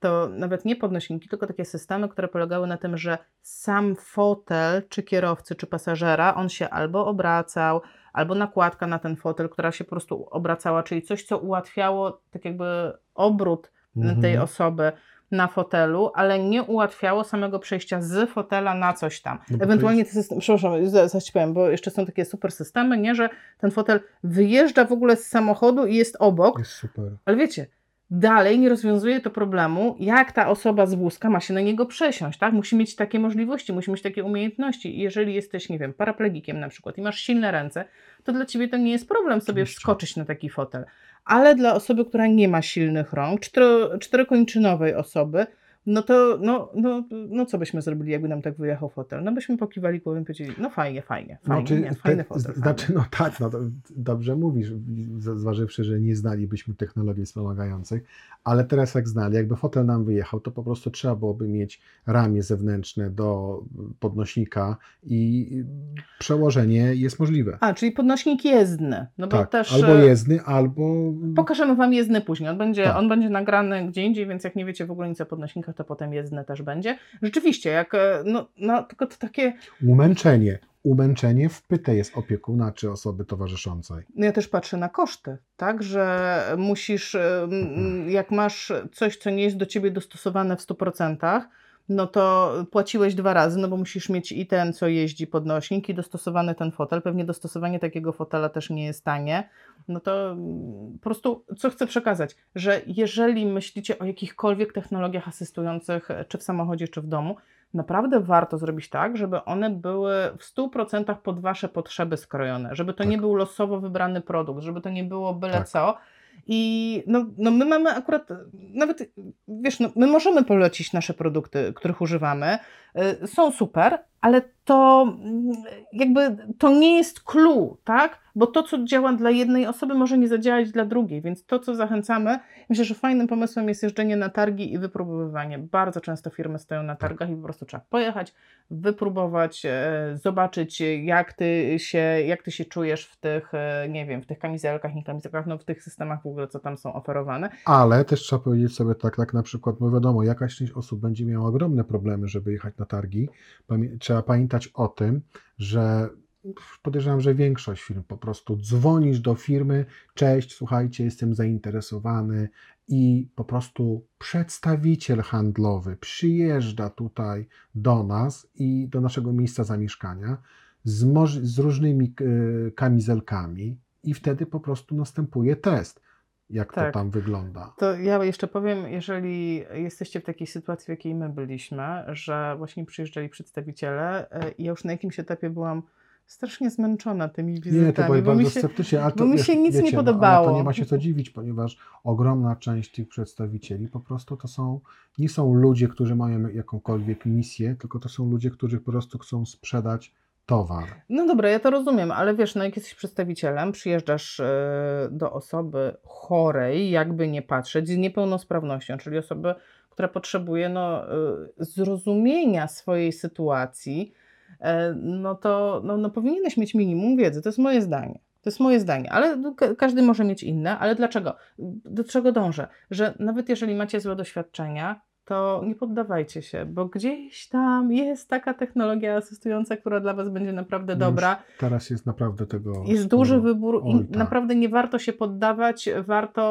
to nawet nie podnośniki, tylko takie systemy, które polegały na tym, że sam fotel, czy kierowcy, czy pasażera, on się albo obracał, albo nakładka na ten fotel, która się po prostu obracała, czyli coś, co ułatwiało tak jakby obrót Mhm. tej osoby na fotelu, ale nie ułatwiało samego przejścia z fotela na coś tam. No Ewentualnie te systemy, przepraszam, za- zaś ci powiem, bo jeszcze są takie super systemy, nie, że ten fotel wyjeżdża w ogóle z samochodu i jest obok, Jest super. ale wiecie, dalej nie rozwiązuje to problemu, jak ta osoba z wózka ma się na niego przesiąść, tak? Musi mieć takie możliwości, musi mieć takie umiejętności. Jeżeli jesteś, nie wiem, paraplegikiem na przykład i masz silne ręce, to dla ciebie to nie jest problem sobie wskoczyć na taki fotel. Ale dla osoby, która nie ma silnych rąk, cztero, czterokończynowej osoby, no to, no, no, no co byśmy zrobili, jakby nam tak wyjechał fotel? No byśmy pokiwali głową i powiedzieli, no fajnie, fajnie, fajnie, Znaczy, nie, fajny te- fotel. znaczy, no tak, no, to dobrze mówisz, zważywszy, że nie znalibyśmy technologii wspomagających, ale teraz jak znali, jakby fotel nam wyjechał, to po prostu trzeba byłoby mieć ramię zewnętrzne do podnośnika i przełożenie jest możliwe. A, czyli podnośnik jezdny, no bo tak, też... albo e, jezdny, albo... Pokażemy Wam jezdny później. On będzie, Tak. on będzie nagrany gdzie indziej, więc jak nie wiecie w ogóle nic o podnośnikach, to potem jezdny też będzie. Rzeczywiście, jak, e, no, no tylko to takie, Umęczenie. Umęczenie w pyte jest opiekuna czy osoby towarzyszącej. no ja też patrzę na koszty, tak, że musisz, Mhm. jak masz coś, co nie jest do Ciebie dostosowane w 100%, no to płaciłeś dwa razy, no bo musisz mieć i ten, co jeździ podnośnik, i dostosowany ten fotel. Pewnie dostosowanie takiego fotela też nie jest tanie. No to mm, po prostu, co chcę przekazać, że jeżeli myślicie o jakichkolwiek technologiach asystujących, czy w samochodzie, czy w domu, naprawdę warto zrobić tak, żeby one były w 100% pod Wasze potrzeby skrojone, żeby to Tak. nie był losowo wybrany produkt, żeby to nie było byle Tak. co. I no, no my mamy akurat, nawet wiesz, no, my możemy polecić nasze produkty, których używamy, y, są super, ale to jakby to nie jest clue, tak? Bo to, co działa dla jednej osoby, może nie zadziałać dla drugiej, więc to, co zachęcamy, myślę, że fajnym pomysłem jest jeżdżenie na targi i wypróbowywanie. Bardzo często firmy stoją na targach i po prostu trzeba pojechać, wypróbować, e, zobaczyć, jak ty się, jak ty się czujesz w tych, e, nie wiem, w tych kamizelkach, nie kamizelkach, no w tych systemach w ogóle, co tam są oferowane. Ale też trzeba powiedzieć sobie tak, tak na przykład, no wiadomo, jakaś część osób będzie miała ogromne problemy, żeby jechać na targi. Pamię- Trzeba pamiętać o tym, że podejrzewam, że większość firm po prostu dzwonisz do firmy, cześć, słuchajcie, jestem zainteresowany i po prostu przedstawiciel handlowy przyjeżdża tutaj do nas i do naszego miejsca zamieszkania z, z różnymi e, kamizelkami i wtedy po prostu następuje test, jak Tak. to tam wygląda. To ja jeszcze powiem, jeżeli jesteście w takiej sytuacji, w jakiej my byliśmy, że właśnie przyjeżdżali przedstawiciele e, i ja już na jakimś etapie byłam strasznie zmęczona tymi wizytami, Nie, to byłeś bo bardzo się, sceptycznie, ale to, bo mi wiesz, się nic nie wiecie, No, ale podobało. to nie ma się co dziwić, ponieważ ogromna część tych przedstawicieli po prostu to są, nie są ludzie, którzy mają jakąkolwiek misję, tylko to są ludzie, którzy po prostu chcą sprzedać towar. No dobra, ja to rozumiem, ale wiesz, no jak jesteś przedstawicielem, przyjeżdżasz e, do osoby chorej, jakby nie patrzeć, z niepełnosprawnością, czyli osoby, która potrzebuje no, e, zrozumienia swojej sytuacji, e, no to no, no powinieneś mieć minimum wiedzy. To jest moje zdanie. To jest moje zdanie, ale no, ka- każdy może mieć inne. Ale dlaczego? Do czego dążę? Że nawet jeżeli macie złe doświadczenia, to nie poddawajcie się, bo gdzieś tam jest taka technologia asystująca, która dla Was będzie naprawdę No dobra. Teraz jest naprawdę tego Jest sporo. duży wybór i Oj, tak. naprawdę nie warto się poddawać, warto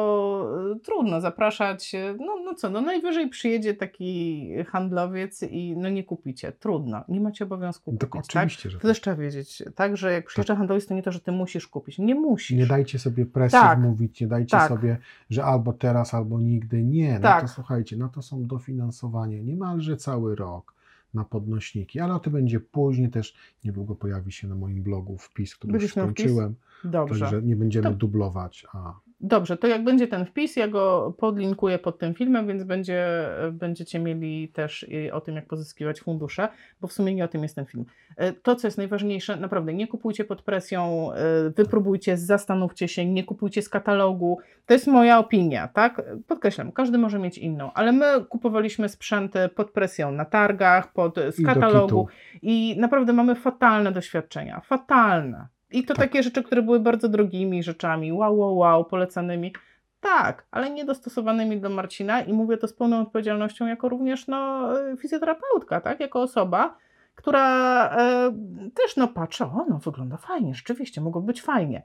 y, trudno zapraszać. y, No, no co, no najwyżej przyjedzie taki handlowiec i no nie kupicie. Trudno, nie macie obowiązku Tak, kupić, tak? oczywiście, że To też trzeba wiedzieć, tak, że jak przyjeżdża handlowiec, to nie to, że ty musisz kupić. Nie musisz. Nie dajcie sobie presji Tak. wmówić, nie dajcie Tak. sobie, że albo teraz, albo nigdy. Nie, no Tak. to słuchajcie, no to są dofinansowanie niemalże cały rok na podnośniki, ale o tym będzie później też. Niedługo pojawi się na moim blogu wpis, który Będziesz już skończyłem, Dobrze. także nie będziemy To- dublować. A Dobrze, to jak będzie ten wpis, ja go podlinkuję pod tym filmem, więc będzie, będziecie mieli też o tym, jak pozyskiwać fundusze, bo w sumie nie o tym jest ten film. E, To, co jest najważniejsze, naprawdę nie kupujcie pod presją, e, wypróbujcie, zastanówcie się, nie kupujcie z katalogu. To jest moja opinia, tak? Podkreślam, każdy może mieć inną, ale my kupowaliśmy sprzęty pod presją na targach, pod, z I katalogu i naprawdę mamy fatalne doświadczenia. Fatalne. I to Tak. takie rzeczy, które były bardzo drogimi rzeczami, wow, wow, wow, polecanymi. Tak, ale nie dostosowanymi do Marcina i mówię to z pełną odpowiedzialnością jako również no, e, fizjoterapeutka, tak? Jako osoba, która e, też no patrzy, o no wygląda fajnie, rzeczywiście, mogło być fajnie.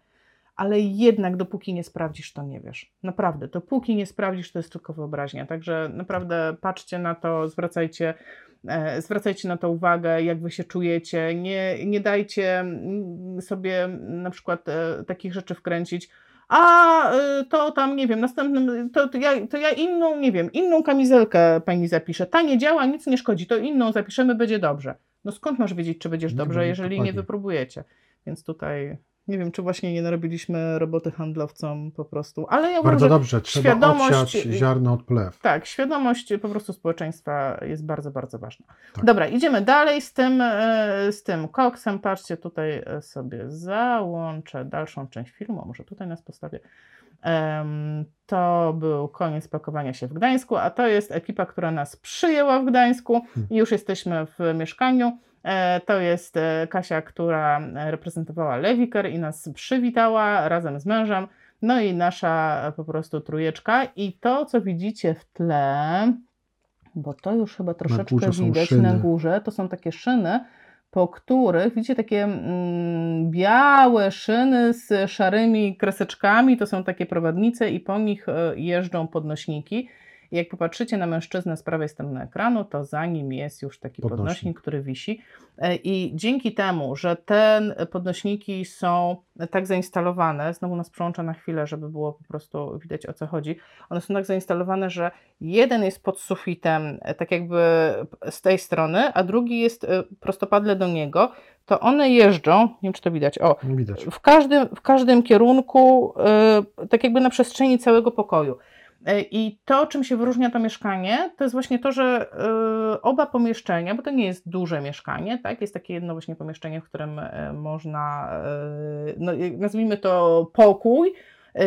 Ale jednak dopóki nie sprawdzisz, to nie wiesz. Naprawdę, dopóki nie sprawdzisz, to jest tylko wyobraźnia. Także naprawdę patrzcie na to, zwracajcie, e, zwracajcie na to uwagę, jak wy się czujecie. Nie, nie dajcie mm, sobie na przykład e, takich rzeczy wkręcić. A y, to tam, nie wiem, następnym, to, to, ja, to ja inną, nie wiem, inną kamizelkę pani zapiszę. Ta nie działa, nic nie szkodzi, to inną zapiszemy, będzie dobrze. No skąd masz wiedzieć, czy będziesz dobrze, jeżeli nie wypróbujecie? Więc tutaj nie wiem, czy właśnie nie narobiliśmy roboty handlowcom po prostu, ale ja uważam, bardzo że dobrze, trzeba świadomość- odsiać ziarno od plew. tak, świadomość po prostu społeczeństwa jest bardzo, bardzo ważna. Tak. Dobra, idziemy dalej z tym, e, z tym koksem. Patrzcie, tutaj e, sobie załączę dalszą część filmu, może tutaj nas postawię. To był koniec pakowania się w Gdańsku, a to jest ekipa, która nas przyjęła w Gdańsku i już jesteśmy w mieszkaniu. E, To jest e, Kasia, która e, reprezentowała Lewiker i nas przywitała razem z mężem. No i nasza po prostu trójeczka. I to, co widzicie w tle, bo to już chyba troszeczkę są widać na szyny. górze, to są takie szyny, po których, widzicie, takie mm, białe szyny z szarymi kreseczkami, to są takie prowadnice i po nich jeżdżą podnośniki. Jak popatrzycie na mężczyznę z prawej strony ekranu, to za nim jest już taki Podnośnik. podnośnik, który wisi. E, I dzięki temu, że te podnośniki są tak zainstalowane, znowu nas przełącza na chwilę, żeby było po prostu widać o co chodzi. One są tak zainstalowane, że jeden jest pod sufitem, e, tak jakby z tej strony, a drugi jest e, prostopadle do niego. To one jeżdżą, nie wiem czy to widać, o, widać. w każdym, w każdym kierunku, y, tak jakby na przestrzeni całego pokoju. Y, I to, czym się wyróżnia to mieszkanie, to jest właśnie to, że y, oba pomieszczenia, bo to nie jest duże mieszkanie, tak? Jest takie jedno właśnie pomieszczenie, w którym y, można, no, nazwijmy to pokój,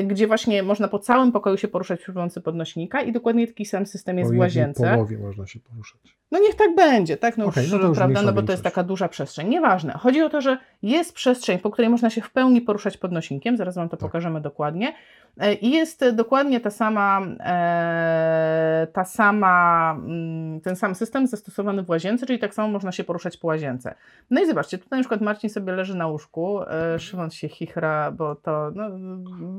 gdzie właśnie można po całym pokoju się poruszać przy pomocy podnośnika i dokładnie taki sam system jest po w łazience. połowie można się poruszać. No niech tak będzie, tak? No Okej, już, no prawda, no bo to jest taka duża przestrzeń. Nieważne. Chodzi o to, że jest przestrzeń, po której można się w pełni poruszać podnośnikiem, zaraz Wam to Tak. pokażemy dokładnie. E, I jest e, dokładnie ta sama, e, ta sama, mm, ten sam system zastosowany w łazience, czyli tak samo można się poruszać po łazience. No i zobaczcie, tutaj na przykład Marcin sobie leży na łóżku, Szymon się chichra, bo to, no,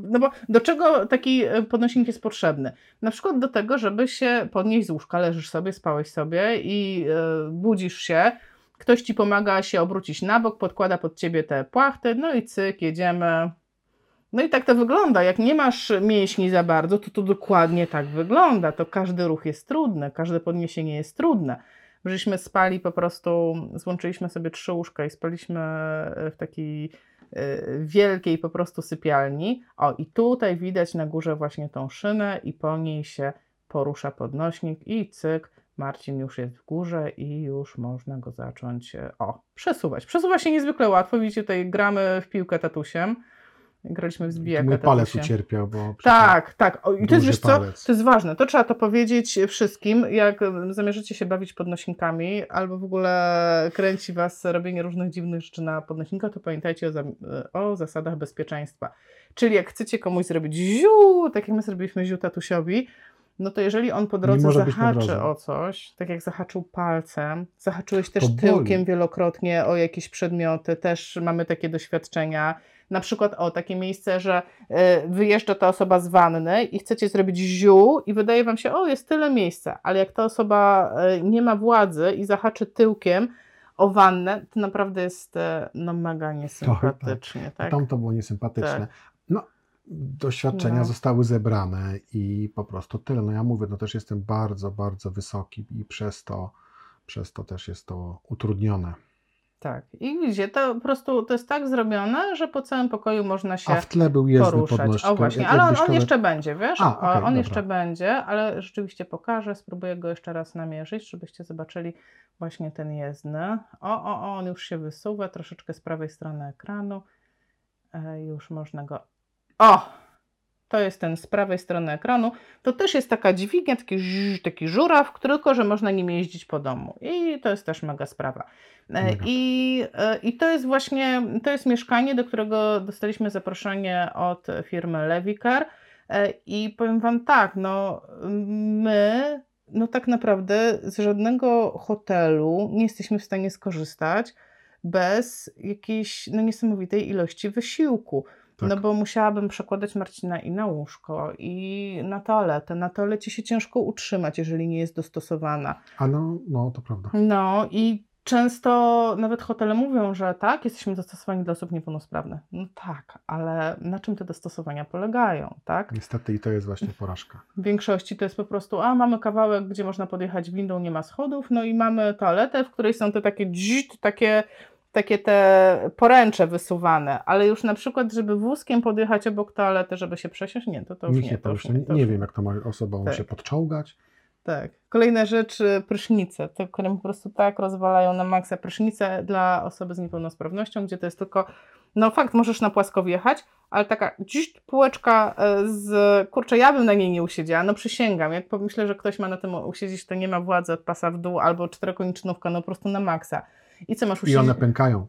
no bo do czego taki podnośnik jest potrzebny? Na przykład do tego, żeby się podnieść z łóżka, leżysz sobie, spałeś sobie i e, budzisz się, ktoś ci pomaga się obrócić na bok, podkłada pod ciebie te płachty, no i cyk, jedziemy. No i tak to wygląda. Jak nie masz mięśni za bardzo, to to dokładnie tak wygląda. To każdy ruch jest trudny, każde podniesienie jest trudne. Żeśmy spali po prostu, złączyliśmy sobie trzy łóżka i spaliśmy w takiej e, wielkiej po prostu sypialni. O, i tutaj widać na górze właśnie tą szynę i po niej się porusza podnośnik i cyk, Marcin już jest w górze i już można go zacząć, e, o, przesuwać. Przesuwa się niezwykle łatwo, widzicie, tutaj gramy w piłkę tatusiem. Graliśmy w zbijaka Mój palec tatusiem. ucierpiał, bo Tak, tak. O, I to jest, wiesz co, to jest ważne. To trzeba to powiedzieć wszystkim, jak em, zamierzycie się bawić podnośnikami, albo w ogóle kręci was robienie różnych dziwnych rzeczy na podnośnika, to pamiętajcie o, zam- o zasadach bezpieczeństwa. Czyli jak chcecie komuś zrobić ziu, tak jak my zrobiliśmy ziu tatusiowi, no to jeżeli on po drodze zahaczy o coś, tak jak zahaczył palcem, zahaczyłeś też To tyłkiem wielokrotnie o jakieś przedmioty, też mamy takie doświadczenia. Na przykład o takie miejsce, że y, wyjeżdża ta osoba z wanny i chcecie zrobić ziu i wydaje wam się, o jest tyle miejsca, ale jak ta osoba y, nie ma władzy i zahaczy tyłkiem o wannę, to naprawdę jest y, no mega niesympatycznie. Tak, tam to było niesympatyczne. Tak. Doświadczenia No. zostały zebrane i po prostu tyle. No ja mówię, no też jestem bardzo, bardzo wysoki i przez to, przez to też jest to utrudnione. tak. I widzicie, to po prostu to jest tak zrobione, że po całym pokoju można się A w tle był jezdny podnośnik. O właśnie, Jak- ale on, on jeszcze będzie, wiesz? A, okej, on dobra. jeszcze będzie, ale rzeczywiście pokażę, spróbuję go jeszcze raz namierzyć, żebyście zobaczyli właśnie ten jezdny. O, o, o, on już się wysuwa troszeczkę z prawej strony ekranu. E, już można go... O! To jest ten z prawej strony ekranu. To też jest taka dźwignia, taki, ż- taki żuraw, tylko że można nim jeździć po domu. I to jest też mega sprawa. E, Mega. I, e, I to jest właśnie, to jest mieszkanie, do którego dostaliśmy zaproszenie od firmy Levicar. E, I powiem Wam tak, no my, no tak naprawdę z żadnego hotelu nie jesteśmy w stanie skorzystać bez jakiejś no, niesamowitej ilości wysiłku. Tak. No bo musiałabym przekładać Marcina i na łóżko, i na toaletę. Na toalecie się ciężko utrzymać, jeżeli nie jest dostosowana. A no, no, to prawda. No i często nawet hotele mówią, że tak, jesteśmy dostosowani dla osób niepełnosprawnych. No tak, ale na czym te dostosowania polegają, tak? Niestety i to jest właśnie porażka. W większości to jest po prostu, a mamy kawałek, gdzie można podjechać windą, nie ma schodów, no i mamy toaletę, w której są te takie dzit, takie, takie te poręcze wysuwane, ale już na przykład, żeby wózkiem podjechać obok toalety, żeby się przesiąść, nie, to, to już nie. nie To już nie, to Nie już wiem, jak to ma osoba Tak. się podczołgać. Tak. Kolejna rzecz, y, prysznice, te, które po prostu tak rozwalają na maksa prysznice dla osoby z niepełnosprawnością, gdzie to jest tylko, no fakt, możesz na płasko wjechać, ale taka dziś półeczka y, z, kurczę, ja bym na niej nie usiedziała, no przysięgam, jak pomyślę, że ktoś ma na tym usiedzieć, to nie ma władzy od pasa w dół, albo czterokoniczynówka, no po prostu na maksa. I co masz I usiedzieć? one pękają.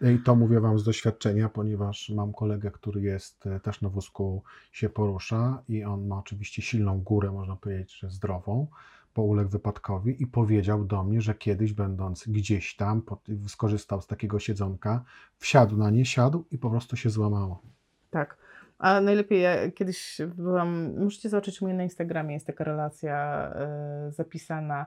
I to mówię Wam z doświadczenia, ponieważ mam kolegę, który jest e, też na wózku, się porusza i on ma oczywiście silną górę, można powiedzieć, że zdrową, bo uległ wypadkowi i powiedział do mnie, że kiedyś będąc gdzieś tam, skorzystał z takiego siedzonka, wsiadł na nie, siadł i po prostu się złamało. Tak. A najlepiej ja kiedyś byłam, możecie zobaczyć u mnie na Instagramie, jest taka relacja e, zapisana.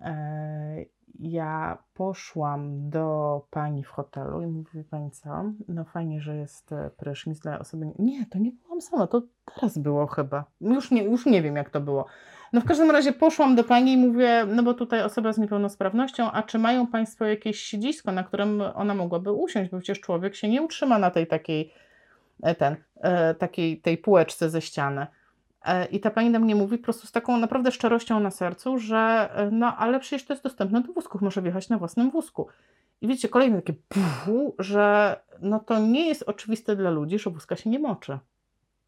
E, ja poszłam do pani w hotelu i mówi pani co, no fajnie, że jest e, prysznic dla osoby. Nie, to nie byłam sama, to teraz było chyba. Już nie, już nie wiem jak to było. No w każdym razie poszłam do pani i mówię, no bo tutaj osoba z niepełnosprawnością, a czy mają państwo jakieś siedzisko, na którym ona mogłaby usiąść, bo przecież człowiek się nie utrzyma na tej takiej, e, ten, e, takiej tej półeczce ze ściany. E, I ta pani do mnie mówi po prostu z taką naprawdę szczerością na sercu, że e, no ale przecież to jest dostępne do wózków, może wjechać na własnym wózku. I wiecie, kolejne takie pufu, że no to nie jest oczywiste dla ludzi, że wózka się nie moczy.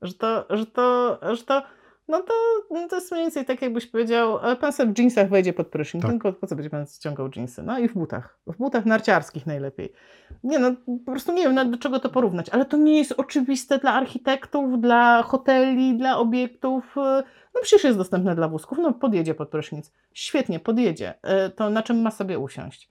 Że to, że to, że to no to, no to jest mniej więcej tak, jakbyś powiedział, e, pan sobie w jeansach wejdzie pod prysznic, Tak. tylko po co będzie pan ściągał jeansy? No i w butach. W butach narciarskich najlepiej. Nie no, po prostu nie wiem nawet do czego to porównać, ale to nie jest oczywiste dla architektów, dla hoteli, dla obiektów. e, No przecież jest dostępne dla wózków, no podjedzie pod prysznic. Świetnie, podjedzie. E, To na czym ma sobie usiąść?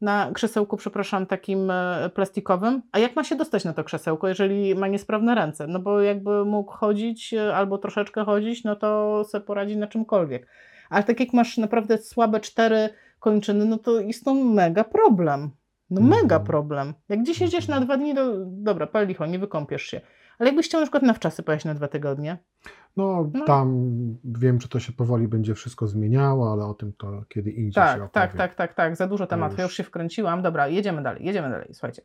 Na krzesełku, przepraszam, takim e, plastikowym. A jak ma się dostać na to krzesełko, jeżeli ma niesprawne ręce? No bo jakby mógł chodzić e, albo troszeczkę chodzić, no to sobie poradzi na czymkolwiek. Ale tak jak masz naprawdę słabe cztery kończyny, no to jest to mega problem. No Mhm. mega problem. Jak gdzieś jedziesz na Mhm. dwa dni, to dobra, pal licho, nie wykąpiesz się. Ale jakbyś chciał na przykład na wczasy pojechać na dwa tygodnie, No, No. tam wiem, że to się powoli będzie wszystko zmieniało, ale o tym to kiedy indziej się Tak, opowiem. tak, tak, tak, tak. Za dużo tematów. Ja już- się wkręciłam. Dobra, jedziemy dalej, jedziemy dalej. Słuchajcie.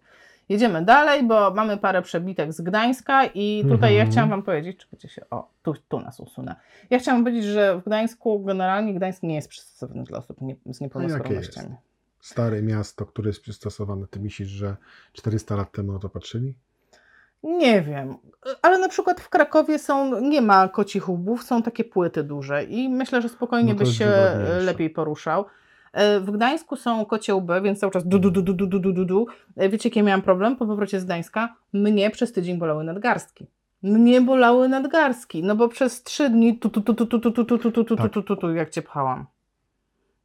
Jedziemy dalej, bo mamy parę przebitek z Gdańska i tutaj ja Mhm. chciałam Wam powiedzieć, czekajcie się, o, tu, tu nas usunę. Ja chciałam powiedzieć, że w Gdańsku generalnie Gdańsk nie jest przystosowany dla osób nie, z niepełnosprawnościami. Stare miasto, które jest przystosowane, ty myślisz, że 400 lat temu na to patrzyli? Nie wiem, ale na przykład w Krakowie są, nie ma kocich łbów, są takie płyty duże i myślę, że spokojnie No byś się lepiej poruszał. E, W Gdańsku są kocie łby, więc cały czas du, du, du, du, du, du, du, du, du. E, Wiecie, jaki miałam problem po powrocie z Gdańska? Mnie przez tydzień bolały nadgarstki. Mnie bolały nadgarstki, no bo przez trzy dni tu, tu, tu, tu, tu, tu, tu, tu, tu, tu, tu, tu, tu, tu, tu, jak cię pchałam.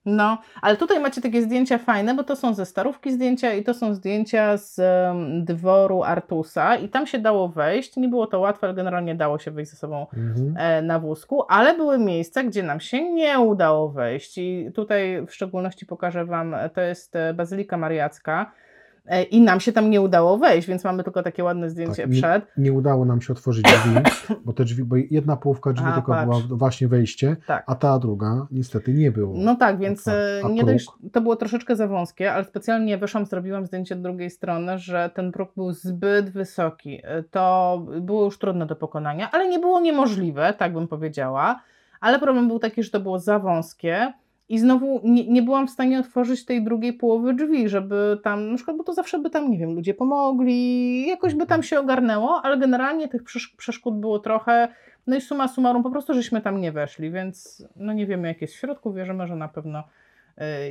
No, ale tutaj macie takie zdjęcia fajne, bo to są ze starówki zdjęcia i to są zdjęcia z em, dworu Artusa i tam się dało wejść. Nie było to łatwe, ale generalnie dało się wejść ze sobą Mhm. e, na wózku, ale były miejsca, gdzie nam się nie udało wejść i tutaj w szczególności pokażę Wam, e, to jest e, Bazylika Mariacka i nam się tam nie udało wejść, więc mamy tylko takie ładne zdjęcie Tak, nie- przed. Nie udało nam się otworzyć drzwi, bo te drzwi, bo jedna połówka drzwi A, tylko patrz. była właśnie wejście, Tak. a ta druga niestety nie było. No tak, więc Otwarte. e, A nie dość, to było troszeczkę za wąskie, ale specjalnie wyszłam, zrobiłam zdjęcie od drugiej strony, że ten próg był zbyt wysoki. E, To było już trudne do pokonania, ale nie było niemożliwe, tak bym powiedziała. Ale problem był taki, że to było za wąskie i znowu nie, nie byłam w stanie otworzyć tej drugiej połowy drzwi, żeby tam, na przykład, bo to zawsze by tam, nie wiem, ludzie pomogli, jakoś by tam się ogarnęło, ale generalnie tych przesz- przeszkód było trochę. No i suma summarum, po prostu żeśmy tam nie weszli, więc no nie wiemy jak jest w środku, wierzymy, że na pewno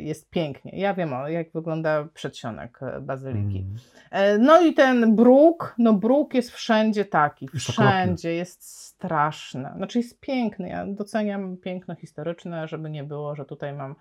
jest pięknie. Ja wiem, o, jak wygląda przedsionek e, bazyliki. Mm. E, No i ten bruk, no bruk jest wszędzie taki, wszędzie, jest straszny. Znaczy jest piękny, ja doceniam piękno historyczne, żeby nie było, że tutaj mam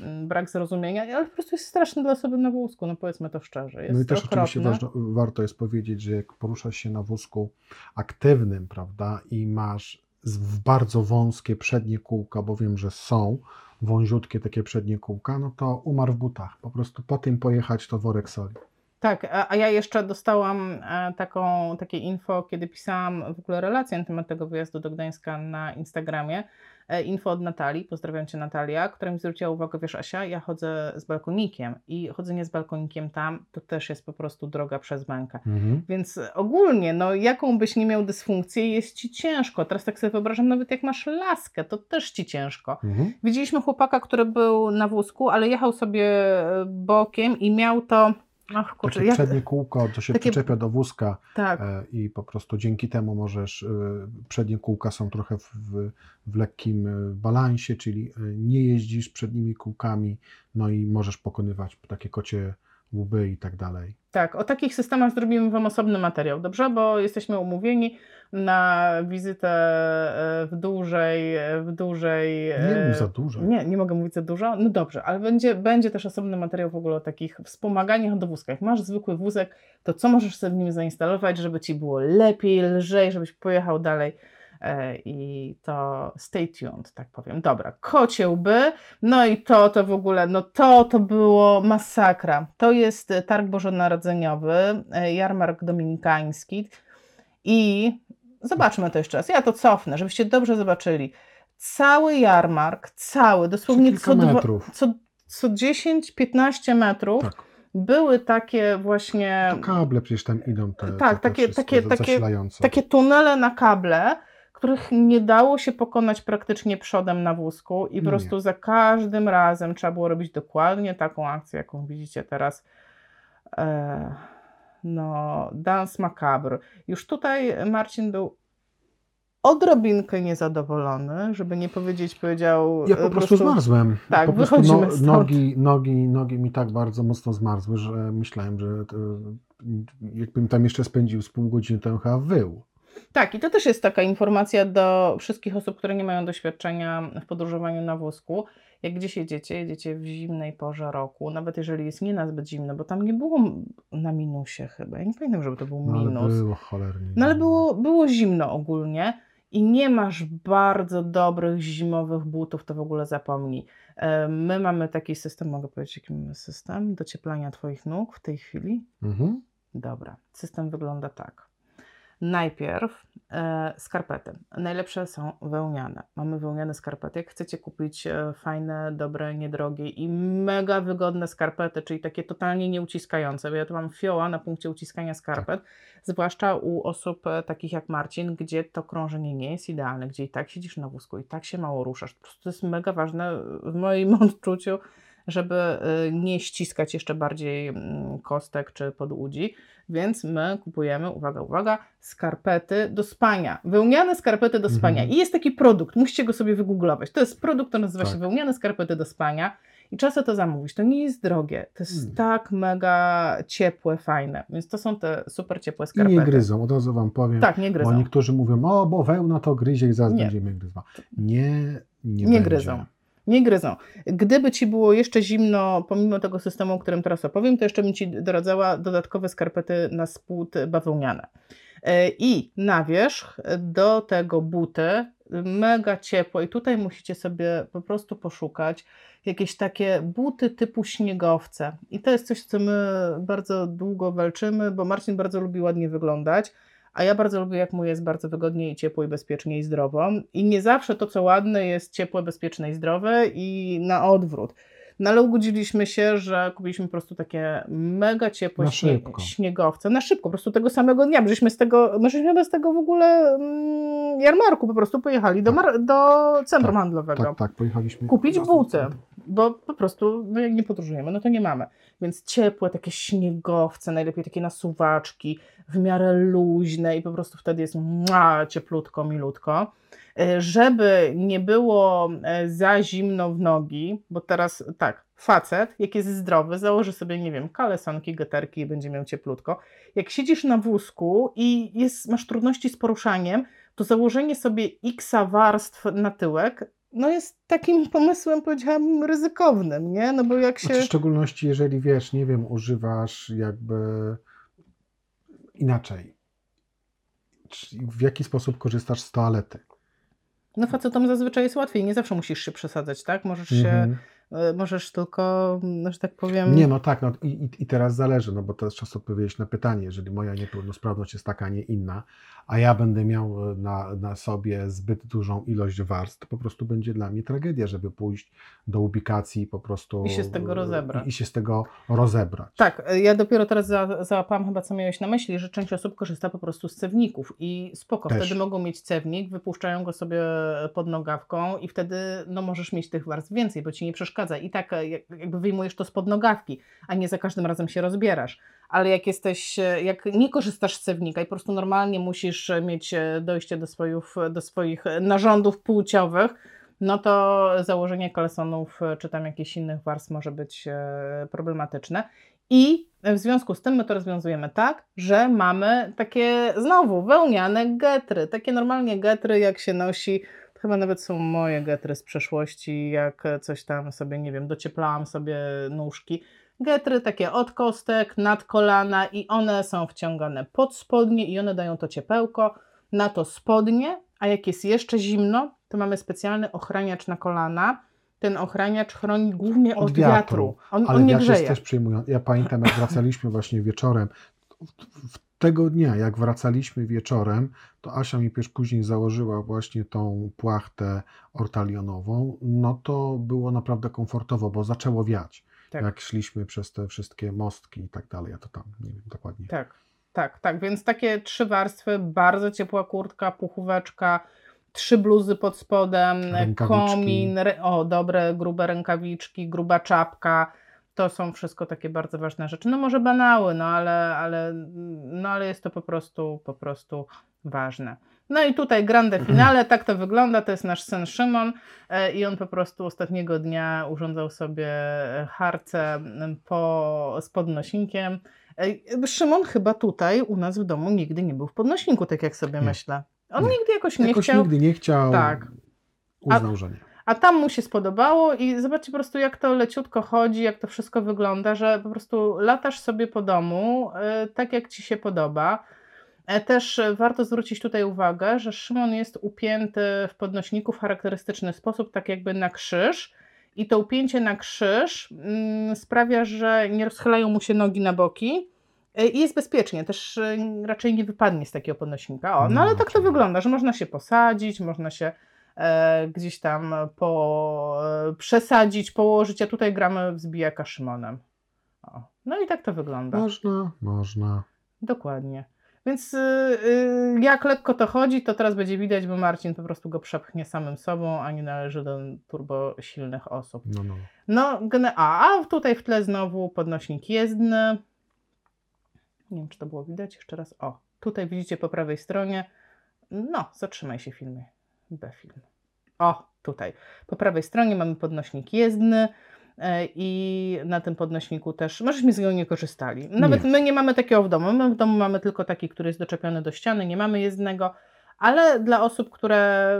mm, brak zrozumienia, ale po prostu jest straszny dla osoby na wózku, no powiedzmy to szczerze. Jest No i też oczywiście okropny. ważno, warto jest powiedzieć, że jak poruszasz się na wózku aktywnym, prawda, i masz w bardzo wąskie przednie kółka, bo wiem, że są wąziutkie takie przednie kółka, no to umarł w butach. Po prostu po tym pojechać to worek soli. Tak, a, ja jeszcze dostałam e, taką, takie info, kiedy pisałam w ogóle relację na temat tego wyjazdu do Gdańska na Instagramie. E, info od Natalii, pozdrawiam Cię Natalia, która mi zwróciła uwagę, wiesz Asia, ja chodzę z balkonikiem i chodzenie z balkonikiem tam to też jest po prostu droga przez mękę. Mhm. Więc ogólnie, no jaką byś nie miał dysfunkcję, jest Ci ciężko. Teraz tak sobie wyobrażam, nawet jak masz laskę, to też Ci ciężko. Mhm. Widzieliśmy chłopaka, który był na wózku, ale jechał sobie e, bokiem i miał to... Ach, kurczę, Takie jak... przednie kółko, to się takie- przyczepia do wózka Tak. e, i po prostu dzięki temu możesz, e, przednie kółka są trochę w, w, lekkim e, balansie, czyli nie jeździsz przednimi kółkami, no i możesz pokonywać takie kocie łby i tak dalej. Tak, o takich systemach zrobimy Wam osobny materiał, dobrze? Bo jesteśmy umówieni na wizytę e, w dużej, w dużej... Nie e, mów za dużo. Nie, nie mogę mówić za dużo. No dobrze, ale będzie, będzie też osobny materiał w ogóle o takich wspomaganiach do wózka. Jak masz zwykły wózek, to co możesz sobie w nim zainstalować, żeby Ci było lepiej, lżej, żebyś pojechał dalej. E, I to stay tuned, tak powiem. Dobra, kocie łby, no i to, to w ogóle, no to, to było masakra. To jest targ bożonarodzeniowy, e, jarmark dominikański i zobaczmy to jeszcze raz. Ja to cofnę, żebyście dobrze zobaczyli. Cały jarmark, cały, dosłownie kilka co, dwa, co, co 10-15 metrów Tak. były takie właśnie To kable przecież tam idą te, Tak, te, takie- takie- takie- takie tunele na kable, których nie dało się pokonać praktycznie przodem na wózku i po prostu za każdym razem trzeba było robić dokładnie taką akcję, jaką widzicie teraz. E, no, Dance Macabre. Już tutaj Marcin był odrobinkę niezadowolony, żeby nie powiedzieć, powiedział... Ja e, po prostu zmarzłem. Tak, po prostu wychodzimy stąd. nogi, nogi, nogi mi tak bardzo mocno zmarzły, że myślałem, że to, jakbym tam jeszcze spędził z pół godziny, to chyba wył. Tak, i to też jest taka informacja do wszystkich osób, które nie mają doświadczenia w podróżowaniu na wózku. Jak gdzieś jedziecie, jedziecie w zimnej porze roku, nawet jeżeli jest nie nazbyt zimno, bo tam nie było na minusie chyba. Ja nie pamiętam, żeby to był No, ale minus. było cholernie. No ale było, było zimno ogólnie i nie masz bardzo dobrych zimowych butów, to w ogóle zapomnij. My mamy taki system, mogę powiedzieć, jaki mamy system docieplania Twoich nóg w tej chwili? Mhm. Dobra, system wygląda tak. Najpierw e, skarpety. Najlepsze są wełniane. Mamy wełniane skarpety. Jak chcecie kupić e, fajne, dobre, niedrogie i mega wygodne skarpety, czyli takie totalnie nieuciskające, bo ja tu mam fioła na punkcie uciskania skarpet, zwłaszcza u osób e, takich jak Marcin, gdzie to krążenie nie jest idealne, gdzie i tak siedzisz na wózku, i tak się mało ruszasz. Po prostu to jest mega ważne w moim odczuciu, żeby y, nie ściskać jeszcze bardziej mm, kostek czy podłudzi. Więc my kupujemy, uwaga, uwaga, skarpety do spania. Wełniane skarpety do spania. Mhm. I jest taki produkt, musicie go sobie wygooglować. To jest produkt, to nazywa się Tak. wełniane skarpety do spania. I sobie to zamówić. To nie jest drogie. To jest Mm. tak mega ciepłe, fajne. Więc to są te super ciepłe I skarpety. nie gryzą, od razu wam powiem. Tak, nie Bo gryzą. niektórzy mówią, o, bo wełna to gryzie i zaraz Nie. będzie mnie gryzła. Nie, nie, Nie będzie. gryzą. Nie gryzą. Gdyby ci było jeszcze zimno, pomimo tego systemu, o którym teraz opowiem, to jeszcze bym ci doradzała dodatkowe skarpety na spód bawełniane. E, I na wierzch do tego buty, mega ciepło. I tutaj musicie sobie po prostu poszukać jakieś takie buty typu śniegowce. I to jest coś, co my bardzo długo walczymy, bo Marcin bardzo lubi ładnie wyglądać. A ja bardzo lubię, jak mu jest bardzo wygodnie i ciepło, i bezpiecznie, i zdrowo. I nie zawsze to, co ładne, jest ciepłe, bezpieczne i zdrowe, i na odwrót. No ale ugodziliśmy się, że kupiliśmy po prostu takie mega ciepłe Na śnie- śniegowce. Na szybko, po prostu tego samego dnia. bo Żeśmy z tego, my żeśmy bez tego w ogóle mm, jarmarku po prostu pojechali do, mar- do centrum Tak, handlowego Tak, tak, pojechaliśmy. kupić buty, bo po prostu no jak nie podróżujemy, no to nie mamy. Więc ciepłe, takie śniegowce, najlepiej takie nasuwaczki, w miarę luźne i po prostu wtedy jest mua, cieplutko, milutko. E, Żeby nie było e, za zimno w nogi, bo teraz tak, facet, jak jest zdrowy, założy sobie, nie wiem, kalesonki, geterki i będzie miał cieplutko. Jak siedzisz na wózku i jest, masz trudności z poruszaniem, to założenie sobie x warstw na tyłek no jest takim pomysłem, powiedziałam, ryzykownym, nie? No bo jak się... Znaczy, w szczególności, jeżeli wiesz, nie wiem, używasz jakby inaczej. W jaki sposób korzystasz z toalety? No facetom zazwyczaj jest łatwiej, nie zawsze musisz się przesadzać, tak? Możesz się, Mhm. y, możesz tylko, no, że tak powiem... Nie, no tak, no i, i- teraz zależy, no bo jest czas odpowiedzieć na pytanie, jeżeli moja niepełnosprawność jest taka, a nie inna, a ja będę miał e, na, na sobie zbyt dużą ilość warstw, to po prostu będzie dla mnie tragedia, żeby pójść do ubikacji i po prostu... I się z tego e, rozebrać. I, i się z tego rozebrać. Tak, ja dopiero teraz za, załapałam chyba, co miałeś na myśli, że część osób korzysta po prostu z cewników i spoko, Też. wtedy mogą mieć cewnik, wypuszczają go sobie pod nogawką i wtedy no, możesz mieć tych warstw więcej, bo ci nie przeszkadza. I tak e, jak- jakby wyjmujesz to spod nogawki, a nie za każdym razem się rozbierasz. Ale jak jesteś, e, jak nie korzystasz z cewnika i po prostu normalnie musisz e, mieć dojście do swoich, do swoich narządów płciowych, no to założenie kalesonów czy tam jakichś innych warstw może być problematyczne. I w związku z tym my to rozwiązujemy tak, że mamy takie znowu wełniane getry, takie normalnie getry jak się nosi, chyba nawet są moje getry z przeszłości, jak coś tam sobie, nie wiem, docieplałam sobie nóżki. Getry takie od kostek, nad kolana i one są wciągane pod spodnie i one dają to ciepełko na to spodnie, a jak jest jeszcze zimno, to mamy specjalny ochraniacz na kolana. Ten ochraniacz chroni głównie od, Od wiatru. wiatru. On, Ale on nie wiatr jest grzeje. też przyjmujący. Ja pamiętam, jak wracaliśmy właśnie wieczorem. W- w- Tego dnia, jak wracaliśmy wieczorem, to Asia mi później założyła właśnie tą płachtę ortalionową. No to było naprawdę komfortowo, bo zaczęło wiać. Tak. Jak szliśmy przez te wszystkie mostki i tak dalej. Ja to tam nie wiem dokładnie. Tak, tak, tak. Więc takie trzy warstwy, bardzo ciepła kurtka, puchóweczka, trzy bluzy pod spodem, Rękawiczki. komin, o dobre, grube rękawiczki, gruba czapka. To są wszystko takie bardzo ważne rzeczy. No może banały, no ale, ale, no ale jest to po prostu, po prostu ważne. No i tutaj grande finale, tak to wygląda, to jest nasz syn Szymon e, i on po prostu ostatniego dnia urządzał sobie harce m, po, z podnosinkiem. Ej, Szymon chyba tutaj u nas w domu nigdy nie był w podnośniku, tak jak sobie myślę. On nigdy jakoś nie Jakoś chciał, nigdy nie chciał. Tak. Uznał, że nie. A tam mu się spodobało i zobaczcie po prostu jak to leciutko chodzi, jak to wszystko wygląda, że po prostu latasz sobie po domu y, tak jak Ci się podoba. E, Też warto zwrócić tutaj uwagę, że Szymon jest upięty w podnośniku w charakterystyczny sposób, tak jakby na krzyż. I to upięcie na krzyż mm, sprawia, że nie rozchylają mu się nogi na boki e, i jest bezpiecznie. Też e, raczej nie wypadnie z takiego podnośnika. O, no No, ale tak to wygląda, że można się posadzić, można się gdzieś tam po, e, przesadzić, położyć, a tutaj gramy w zbijaka Szymonem. O, no i tak to wygląda. Można, można. Dokładnie. Więc y, y, jak lekko to chodzi, to teraz będzie widać, bo Marcin po prostu go przepchnie samym sobą, a nie należy do turbo silnych osób. No, no. No, a, a tutaj w tle znowu podnośnik jezdny. Nie wiem, czy to było widać jeszcze raz. O, tutaj widzicie po prawej stronie. No, zatrzymaj się filmie. B film. O, tutaj. Po prawej stronie mamy podnośnik jezdny e, i na tym podnośniku też, możeśmy z niego nie korzystali. Nawet Nie. my nie mamy takiego w domu. My w domu mamy tylko taki, który jest doczepiony do ściany, nie mamy jezdnego, ale dla osób, które.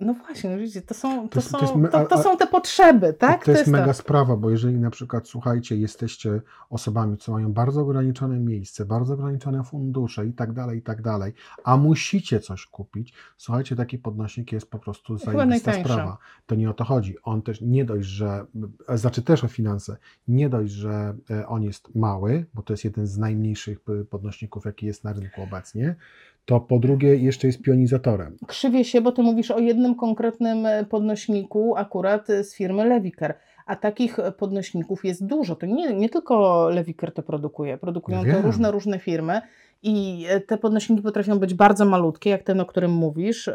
No właśnie, no widzicie, to są, to, jest- to są, jest me- to, to są te potrzeby, tak? to jest mega to. sprawa, bo jeżeli na przykład, słuchajcie, jesteście osobami, co mają bardzo ograniczone miejsce, bardzo ograniczone fundusze i tak dalej, i tak dalej, a musicie coś kupić, słuchajcie, taki podnośnik jest po prostu zajebista sprawa. To nie o to chodzi. On też nie dość, że, znaczy też o finanse, nie dość, że e, on jest mały, bo to jest jeden z najmniejszych e, podnośników, jaki jest na rynku obecnie, to po drugie jeszcze jest pionizatorem. Krzywie się, bo ty mówisz o jednym konkretnym e, podnośniku, akurat e, z firmy Lewiker. A takich e, podnośników jest dużo. To nie, nie tylko Lewiker to produkuje. Produkują to różne, różne firmy. I te podnośniki potrafią być bardzo malutkie, jak ten, o którym mówisz.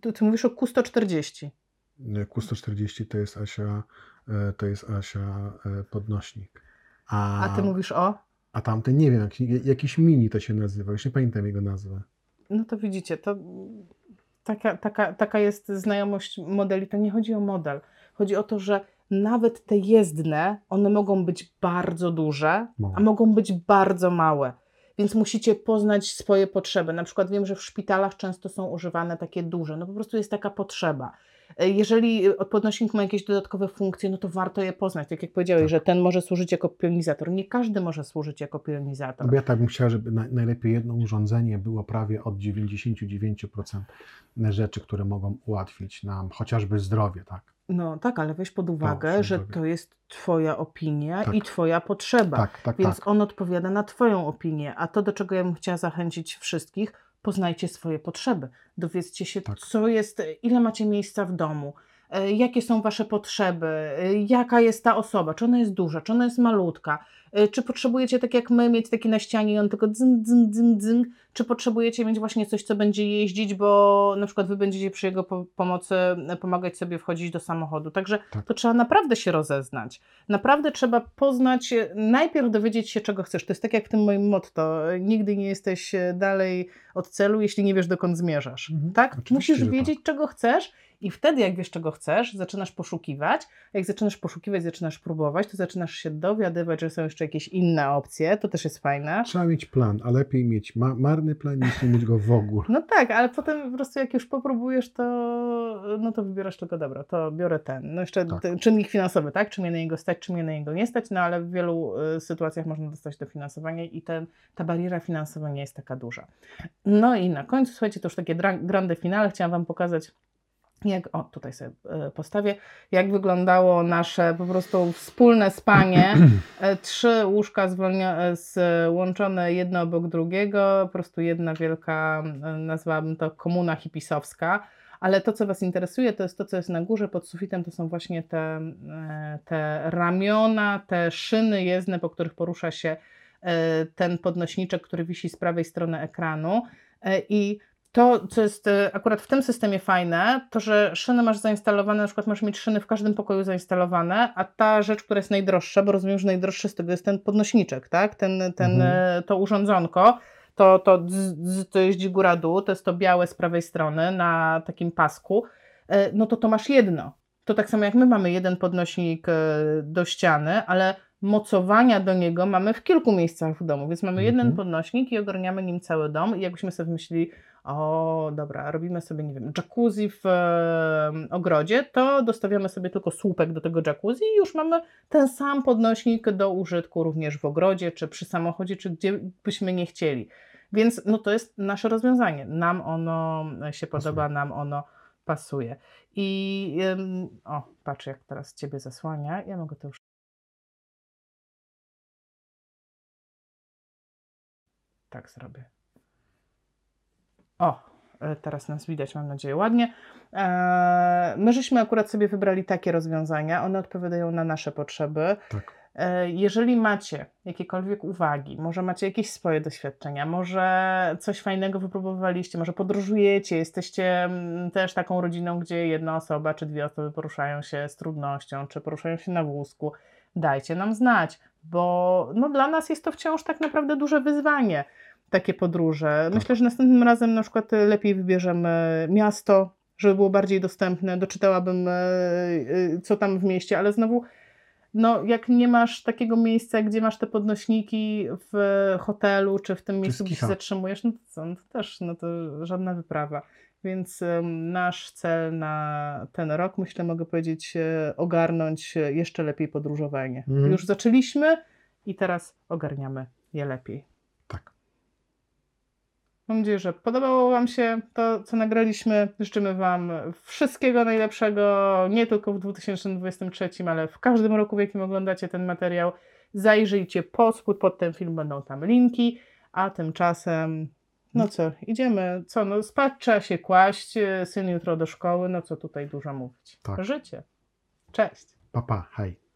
Ty, ty mówisz o Q140. Q140 to jest Asia, to jest Asia podnośnik. A, A ty mówisz o? A tamten nie wiem, jak, jakiś mini to się nazywa, już nie pamiętam jego nazwy. No to widzicie, to taka, taka, taka jest znajomość modeli. To nie chodzi o model. Chodzi o to, że nawet te jezdne, one mogą być bardzo duże, a mogą być bardzo małe. Więc musicie poznać swoje potrzeby. Na przykład wiem, że w szpitalach często są używane takie duże. No po prostu jest taka potrzeba. E, Jeżeli podnośnik ma jakieś dodatkowe funkcje, no to warto je poznać. Tak jak powiedziałeś, Tak. że ten może służyć jako pionizator. Nie każdy może służyć jako pionizator. No ja tak bym chciał, żeby na, najlepiej jedno urządzenie było prawie od 99% rzeczy, które mogą ułatwić nam chociażby zdrowie, tak? No tak, ale weź pod uwagę, się że zrobi. to jest Twoja opinia Tak. i Twoja potrzeba. Tak, tak, Więc tak. on odpowiada na Twoją opinię. A to, do czego ja bym chciała zachęcić wszystkich, poznajcie swoje potrzeby. Dowiedzcie się, Tak. co jest, ile macie miejsca w domu, e, jakie są Wasze potrzeby, e, jaka jest ta osoba, czy ona jest duża, czy ona jest malutka, Czy potrzebujecie, tak jak my, mieć taki na ścianie i on tylko dzyn, dzyn, dzyn, dzyn? Czy potrzebujecie mieć właśnie coś, co będzie jeździć, bo na przykład wy będziecie przy jego po- pomocy e, pomagać sobie wchodzić do samochodu. Także Tak. to trzeba naprawdę się rozeznać. Naprawdę trzeba poznać, e, najpierw dowiedzieć się, czego chcesz. To jest tak jak w tym moim motto. Nigdy nie jesteś dalej od celu, jeśli nie wiesz, dokąd zmierzasz. Mhm. Tak? Oczywiście, Musisz tak. wiedzieć, czego chcesz i wtedy, jak wiesz, czego chcesz, zaczynasz poszukiwać. Jak zaczynasz poszukiwać, zaczynasz próbować, to zaczynasz się dowiadywać, że są jeszcze jakieś inne opcje. To też jest fajne. Trzeba mieć plan, a lepiej mieć ma marny plan niż nie mieć go w ogóle. No tak, ale potem po prostu jak już popróbujesz, to no to wybierasz tylko dobra, to biorę ten. No jeszcze Tak. ten czynnik finansowy, tak? Czy mnie na niego stać, czy mnie na niego nie stać, no ale w wielu y, sytuacjach można dostać dofinansowanie i ten, ta bariera finansowa nie jest taka duża. No i na końcu, słuchajcie, to już takie grande finale, chciałam Wam pokazać jak, o tutaj sobie y, postawię, jak wyglądało nasze po prostu wspólne spanie. E, Trzy łóżka zwolnia- e, złączone jedno obok drugiego, po prostu jedna wielka, e, nazwałabym to komuna hipisowska. Ale to, co Was interesuje, to jest to, co jest na górze pod sufitem, to są właśnie te, e, te ramiona, te szyny jezdne, po których porusza się e, ten podnośniczek, który wisi z prawej strony ekranu. E, I to, co jest e, akurat w tym systemie fajne, to że szyny masz zainstalowane, na przykład możesz mieć szyny w każdym pokoju zainstalowane, a ta rzecz, która jest najdroższa, bo rozumiem, że najdroższy z tego jest ten podnośniczek, tak? Ten, ten, Mhm. e, to urządzonko, to, to, dz, dz, to jeździ góra-dół, to jest to białe z prawej strony na takim pasku, e, no to to masz jedno. To tak samo jak my mamy jeden podnośnik do ściany, ale mocowania do niego mamy w kilku miejscach w domu, więc mamy jeden Mhm. podnośnik i ogarniamy nim cały dom i jakbyśmy sobie wymyślili, o dobra, robimy sobie, nie wiem, jacuzzi w e, ogrodzie, to dostawiamy sobie tylko słupek do tego jacuzzi i już mamy ten sam podnośnik do użytku również w ogrodzie, czy przy samochodzie, czy gdzie byśmy nie chcieli. Więc no to jest nasze rozwiązanie. Nam ono się podoba, nam ono pasuje. I ym, o, patrz jak teraz Ciebie zasłania. Ja mogę to już tak zrobię. O, e, teraz nas widać, mam nadzieję, ładnie. E, My żeśmy akurat sobie wybrali takie rozwiązania. One odpowiadają na nasze potrzeby. Tak. E, Jeżeli macie jakiekolwiek uwagi, może macie jakieś swoje doświadczenia, może coś fajnego wypróbowaliście, może podróżujecie, jesteście mm, też taką rodziną, gdzie jedna osoba czy dwie osoby poruszają się z trudnością, czy poruszają się na wózku, dajcie nam znać, bo no, dla nas jest to wciąż tak naprawdę duże wyzwanie, takie podróże. Tak. Myślę, że następnym razem na przykład lepiej wybierzemy miasto, żeby było bardziej dostępne, doczytałabym e, e, co tam w mieście, ale znowu no, jak nie masz takiego miejsca, gdzie masz te podnośniki w hotelu, czy w tym miejscu, gdzie się zatrzymujesz, no to co, no to też, no to żadna wyprawa. Więc nasz cel na ten rok, myślę, mogę powiedzieć, e, ogarnąć jeszcze lepiej podróżowanie. Mhm. Już zaczęliśmy i teraz ogarniamy je lepiej. Mam nadzieję, że podobało Wam się to, co nagraliśmy. Życzymy Wam wszystkiego najlepszego, nie tylko w 2023, ale w każdym roku, w jakim oglądacie ten materiał. Zajrzyjcie pod spód, pod ten film będą tam linki, a tymczasem, no co, idziemy, co, no spać trzeba się kłaść, syn jutro do szkoły, no co tutaj dużo mówić. Tak. Życie. Cześć. Papa, hej.